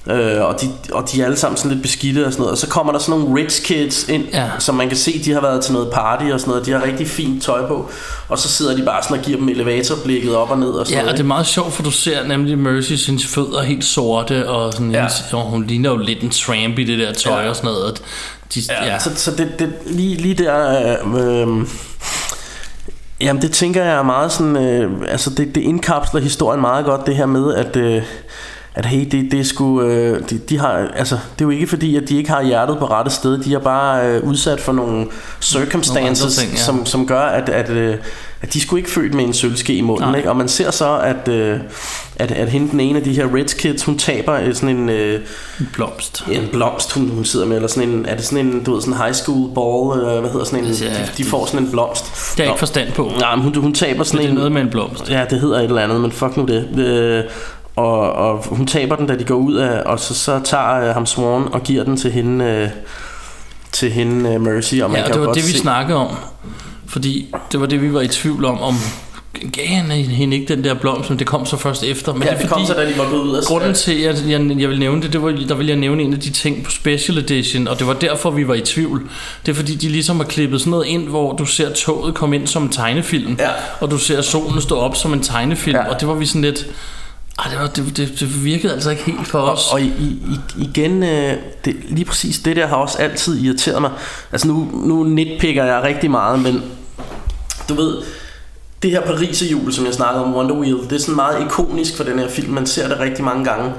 Øh, og, de, og de er alle sammen sådan lidt beskidte og sådan noget. Og så kommer der sådan nogle rich kids ind, Ja. som man kan se, de har været til noget party og sådan noget. De har rigtig fint tøj på. Og så sidder de bare sådan og giver dem elevatorblikket op og ned og sådan Ja, og noget. det er meget sjovt, for du ser nemlig Mercy, hendes fødder er helt sorte, og sådan, Ja. hendes, jo, hun ligner jo lidt en tramp i det der tøj Ja. og sådan noget. Og de, ja, ja. Så, så det, det, lige, lige der... Øh, øh, jamen det tænker jeg er meget sådan... Øh, altså det, det indkapsler historien meget godt, det her med, at... Øh, at hey, det, det er sgu, øh, de, de har, altså, det er jo ikke fordi, at de ikke har hjertet på rette sted. De er bare øh, udsat for nogle circumstances, ting, ja. som, som gør, at, at, øh, at de skulle ikke født med en sølvske i munden. Nej. Ikke? Og man ser så, at, øh, at, at hende den ene af de her rich kids, hun taber øh, sådan en... Øh, en blomst. en blomst, hun, hun sidder med, eller sådan en, er det sådan en, du ved, sådan en high school ball, øh, hvad hedder sådan en, Ja, de, de får sådan en blomst. Det jeg ikke forstand på. Nej, men hun, hun taber sådan Det er en, noget med en blomst. ja, det hedder et eller andet, men fuck nu det. Øh, og, og hun taber den, da de går ud af, og så, så tager øh, ham Swan og giver den til hende, øh, til hende øh, Mercy, og man Ja, og kan det var det, vi se, snakkede om. Fordi det var det, vi var i tvivl om, om gav han hende ikke den der blomst, men det kom så først efter. Men Ja, det det kom så, da de var gået ud af Grunden til, at jeg, jeg vil nævne det, det var, der vil jeg nævne en af de ting på Special Edition, og det var derfor, vi var i tvivl. Det er fordi, de ligesom har klippet sådan noget ind, hvor du ser toget komme ind som en tegnefilm, Ja. og du ser solen stå op som en tegnefilm, Ja. og det var vi sådan lidt... Ej, det, var, det, det, det virkede altså ikke helt for os. Og i, i, igen, øh, det, lige præcis det der har også altid irriteret mig. Altså nu, nu nitpicker jeg rigtig meget, men du ved, det her Paris-jul, som jeg snakkede om, Wonder Wheel, det er sådan meget ikonisk for den her film. Man ser det rigtig mange gange.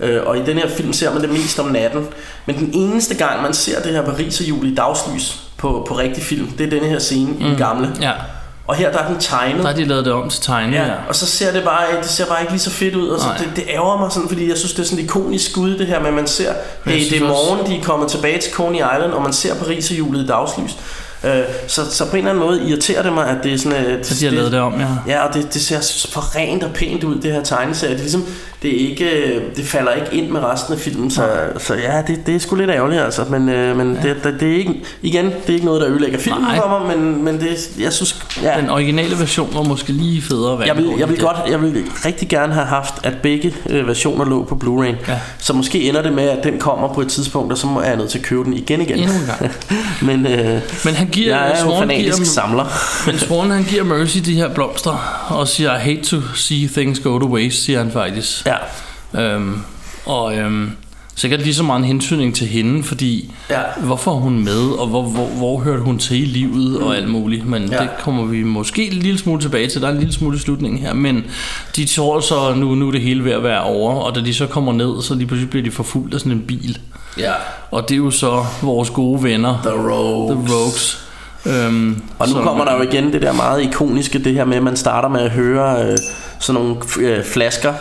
Øh, og i den her film ser man det mest om natten. Men den eneste gang, man ser det her Paris-jul i dagslys på, på rigtig film, det er den her scene mm. i den gamle. Ja, Og her der er den tegnet. der har de lavet det om til tegning. Ja, Ja. og så ser det bare, det ser bare ikke lige så fedt ud, og så Nej. det, det ærger mig sådan, fordi jeg synes, det er sådan et ikonisk skud, det her at man ser, hey, det er også- morgen, de er kommet tilbage til Coney Island, og man ser Paris-julet i dagslys. Øh, så, så på en eller anden måde irriterer det mig, at det er sådan... øh, Så de har lavet det om, ja. Ja, og det, det ser for rent og pænt ud, det her tegneserie. Det, er ligesom, det, er ikke, øh, det falder ikke ind med resten af filmen, så, så ja, det, det er sgu lidt ærgerligt, altså. Men, øh, men ja. det, det, det, er ikke, igen, det er ikke noget, der ødelægger filmen Nej. for mig, men, men det, jeg synes... Ja, Den originale version var måske lige federe. hvad jeg vil, jeg vil godt, jeg vil rigtig gerne have haft, at begge øh, versioner lå på Blu-ray. Ja. Så måske ender det med, at den kommer på et tidspunkt, og så må jeg nødt til at købe den igen igen. Endnu en gang. Men øh, Men han giver, jeg er jo Swan fanatisk giver, samler. men Swan han giver Mercy de her blomster, og siger, I hate to see things go to waste, siger han faktisk. Ja. Øhm, og øhm, sikkert lige så meget en hentydning til hende, fordi Ja. hvorfor er hun med, og hvor, hvor, hvor hørte hun til i livet og alt muligt. Men Ja. det kommer vi måske en lille smule tilbage til. Der er en lille smule i slutningen her, men de tror så, nu, nu er det hele ved at være over, og da de så kommer ned, så lige pludselig bliver de forfulgt af sådan en bil. Ja. Og det er jo så vores gode venner, The Rogues. The Rogues. Øhm, Og nu som- kommer der jo igen det der meget ikoniske, det her med, at man starter med at høre øh, sådan nogle øh, flasker,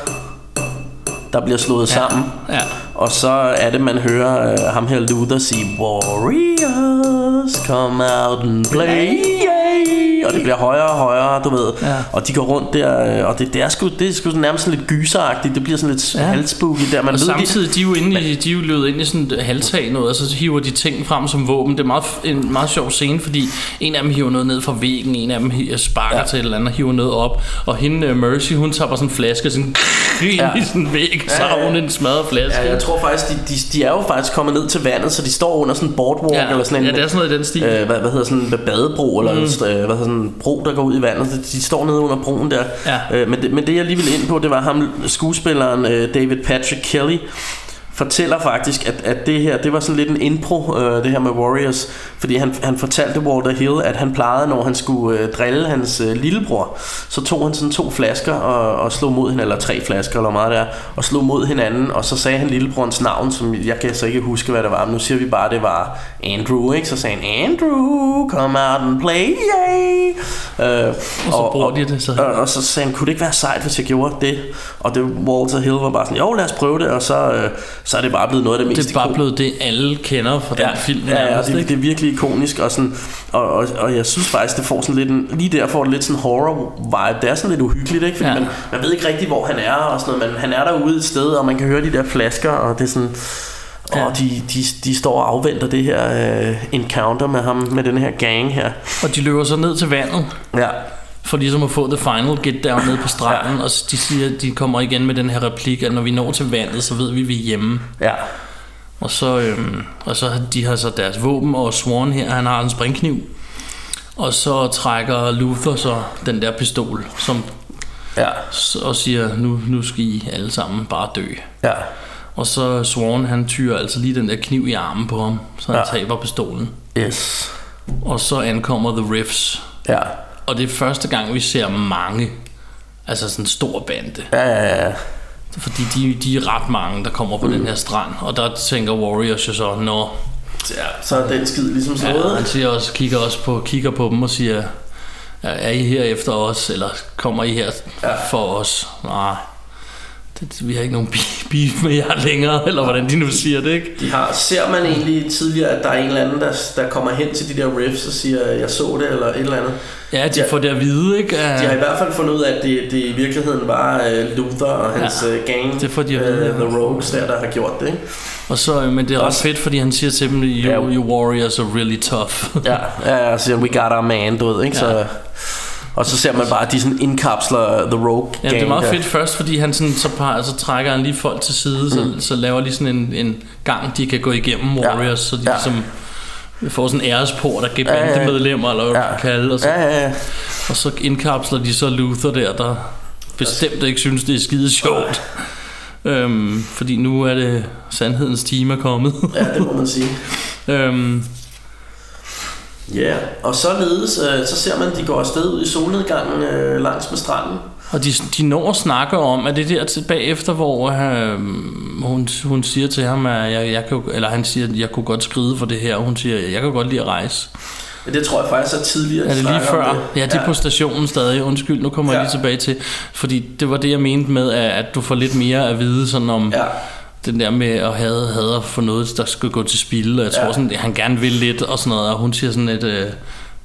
der bliver slået ja. sammen. Ja, Og så er det, man hører øh, ham her Luther sige, Warriors, come out and play. Og det bliver højere og højere, du ved. Ja. Og de går rundt der, øh, og det, det, er sgu, det er sgu nærmest sådan lidt gyseragtigt. Det bliver sådan lidt ja. Halvspooky der. Man og ved, samtidig, de er jo inde i, de er jo løbet ind i sådan et halvtag noget, og så hiver de ting frem som våben. Det er meget, en meget sjov scene, fordi en af dem hiver noget ned fra væggen, en af dem sparker ja. til et eller andet og hiver noget op, og hende uh, Mercy, hun tager bare sådan en flaske sådan ind Ja. i sådan en væg, så har hun en smadret flaske. Ja, jeg tror faktisk, de, de, de er jo faktisk kommet ned til vandet, så de står under sådan en boardwalk, Ja, eller sådan en... ja, det er sådan noget i den stil. Øh, hvad, hvad hedder sådan en badebro, eller mm. hvad hedder sådan en bro, der går ud i vandet. De, de står nede under broen der. Ja. Øh, men, det, men det, jeg lige ville ind på, det var ham, skuespilleren øh, David Patrick Kelly, fortæller faktisk, at, at det her, det var sådan lidt en impro, øh, det her med Warriors, fordi han, han fortalte Walter Hill, at han plejede, når han skulle øh, drille hans øh, lillebror, så tog han sådan to flasker og, og slog mod hinanden, eller tre flasker, eller meget det er, og slog mod hinanden, og så sagde han lillebrorens navn, som jeg kan så ikke huske, hvad det var, men nu siger vi bare, at det var Andrew, ikke? Så sagde han, Andrew, come out and play, yay! Øh, og så bruger de det, så- Og, og så sagde han, kunne det ikke være sejt, hvis jeg gjorde det? Og det Walter Hill var bare sådan, jo, lad os prøve det, og så, øh, så er det bare blevet noget af det mest Det er bare ikon- blevet det, alle kender fra den film. Ja, ja nærmest, det, det er virkelig ikonisk og, sådan, og, og, og jeg synes faktisk det får sådan lidt en, Lige der får det lidt sådan horror vibe Det er sådan lidt uhyggeligt ikke? Fordi Ja. man, man ved ikke rigtig hvor han er og sådan noget, Men han er derude et sted Og man kan høre de der flasker Og det er sådan Ja. Og de, de, de står og afventer det her uh, encounter med ham Med den her gang her Og de løber så ned til vandet, Ja, for ligesom at få the final get down ned på stranden, ja. og de siger, de kommer igen med den her replik, at når vi når til vandet, så ved vi, at vi er hjemme. ja, Og så, øhm, og så har de har så deres våben, og Swan her, han har en springkniv. Og så trækker Luther så den der pistol, som, ja, og siger, nu, nu skal I alle sammen bare dø. ja, Og så Swan, han tyrer altså lige den der kniv i armen på ham, så han ja. taber pistolen. yes Og så ankommer The Riffs. Ja, Og det er første gang, vi ser mange. Altså sådan en stor bande. ja, ja, ja. Fordi de, de er ret mange, der kommer på mm. den her strand. Og der tænker Warriors jo så, nå, ja Så er den skid ligesom Ja, slået han siger også, kigger også på, kigger på dem og siger, "Er- I her efter os, eller kommer I her ja. for os? Nej, det, vi har ikke nogen bi- beef med jer længere, eller hvordan de nu siger det, ikke? De har, ser man egentlig tidligere, at der er en eller anden, der, der kommer hen til de der riffs og siger, jeg så det, eller et eller andet. Ja, de Ja. får det at vide, ikke? De har i hvert fald fundet ud af, at det, det i virkeligheden var uh, Luther og hans Ja, ja, gang, det får de at vide, øh, The Rogues der, der har gjort det. Ikke? Og så, øh, men det er Også- fedt, fordi han siger til dem, you, Ja. you warriors are really tough. Ja, ja, så siger we got our man, du ved, ikke? Ja. Så, og så ser man bare, at de sådan indkapsler The Rogue Ja, gang det er meget der. fedt først, fordi han sådan, så, par, så trækker han lige folk til side, mm. så, så laver de sådan en, en gang, de kan gå igennem Warriors, så de Ja. ja. ligesom får sådan en æresport af Ja, ja, ja. bandemedlemmer, eller hvad Ja. man kan kalde, og så, Ja, ja, ja. og så indkapsler de så Luther der, der bestemt ikke synes, det er skide sjovt. Øhm, fordi nu er det sandhedens time er kommet. Ja, det må man sige. øhm, Ja, og således, øh, så ser man, at de går afsted ud i solnedgangen øh, langs med stranden. og de, de når at snakke om, at det der tilbage efter, hvor øh, hun, hun siger til ham, at jeg, jeg kan, eller han siger, at jeg kunne godt skride for det her, og hun siger, jeg kan godt lide at rejse. Ja, det tror jeg faktisk er tidligere. Er det lige før? Ja, det er på stationen stadig. Undskyld, nu kommer ja. jeg Ja. lige tilbage til. Fordi det var det, jeg mente med, at, at du får lidt mere at vide sådan om Ja. Den der med at have, have for noget, der skal gå til spil. Og jeg tror Ja. sådan, at han gerne vil lidt og sådan noget. Og hun siger sådan lidt... Øh,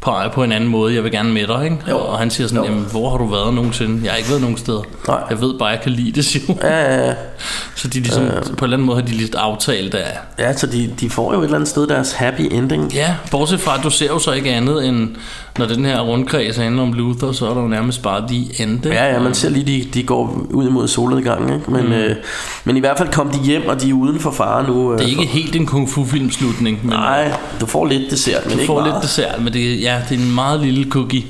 på, på en anden måde, jeg vil gerne med dig, ikke? Jo. Og han siger sådan, Jo. jamen, hvor har du været nogensinde? Jeg har ikke været nogen steder. Nej. Jeg ved bare, jeg kan lide det, siger hun. Ja, ja, ja. Så de ligesom, øh. på en eller anden måde har de lidt aftalt af, ja så de, de får jo et eller andet sted deres happy ending. Ja, bortset fra, at du ser jo så ikke andet end, når den her rundkreds handler om Luther, så er der jo nærmest bare de endte. Ja, ja, man ser lige, de, de går ud imod solnedgangen, ikke? Men, mm. øh, men i hvert fald kom de hjem, og de er uden for fare nu. Øh, Det er ikke helt en kung fu film slutning, men Nej, du får lidt dessert, men du ikke får meget. lidt dessert, men det, er- ja, det er en meget lille cookie,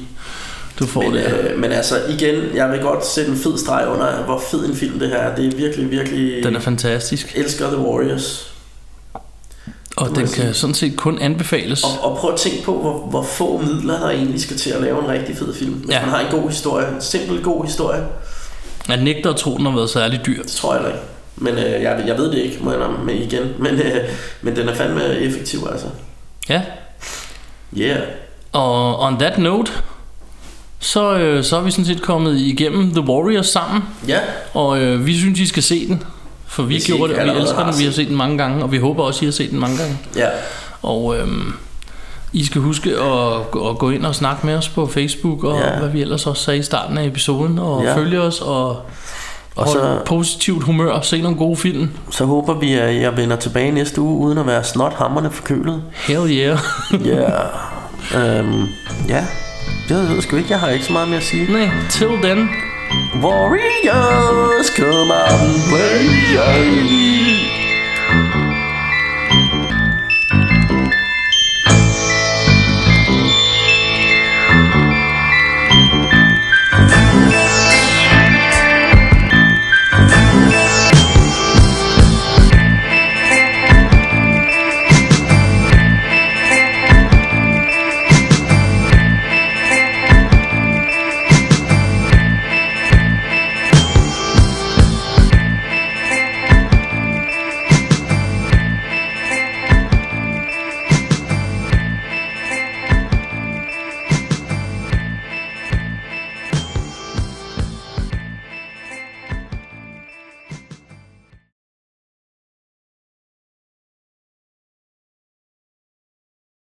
du får Men, der. øh, men altså igen, jeg vil godt sætte en fed streg under, hvor fed en film det her er. Det er virkelig, virkelig... Den er fantastisk, elsker The Warriors. og den kan sådan set kun anbefales. Og, og prøv at tænke på, hvor, hvor få midler der egentlig skal til at lave en rigtig fed film. Hvis Ja. man har en god historie, en simpel god historie, Jeg nægter at tro, den har været særlig dyr. det tror jeg ikke. Men øh, jeg, jeg ved det ikke, må jeg med igen. Men, øh, men den er fandme effektiv, altså. Ja, Yeah. Og on that note, så, øh, så er vi sådan set kommet igennem The Warriors sammen. Ja, Og øh, vi synes, I skal se den. For vi Hvis gjorde det, og vi elsker den. Vi har set den mange gange, og vi håber også, I har set den mange gange. ja. Og øhm, I skal huske at, at gå ind og snakke med os på Facebook, og Ja. hvad vi ellers også sagde i starten af episoden, og Ja. følge os, og, Og så- positivt humør, og se nogle gode film. Så håber vi, at jeg vender tilbage næste uge, uden at være snot hammerne forkølet. Hell yeah. Ja. um, ja. Det ved sgu ikke. Jeg har ikke så meget mere at sige. Nej, till then. Warriors, come out and play.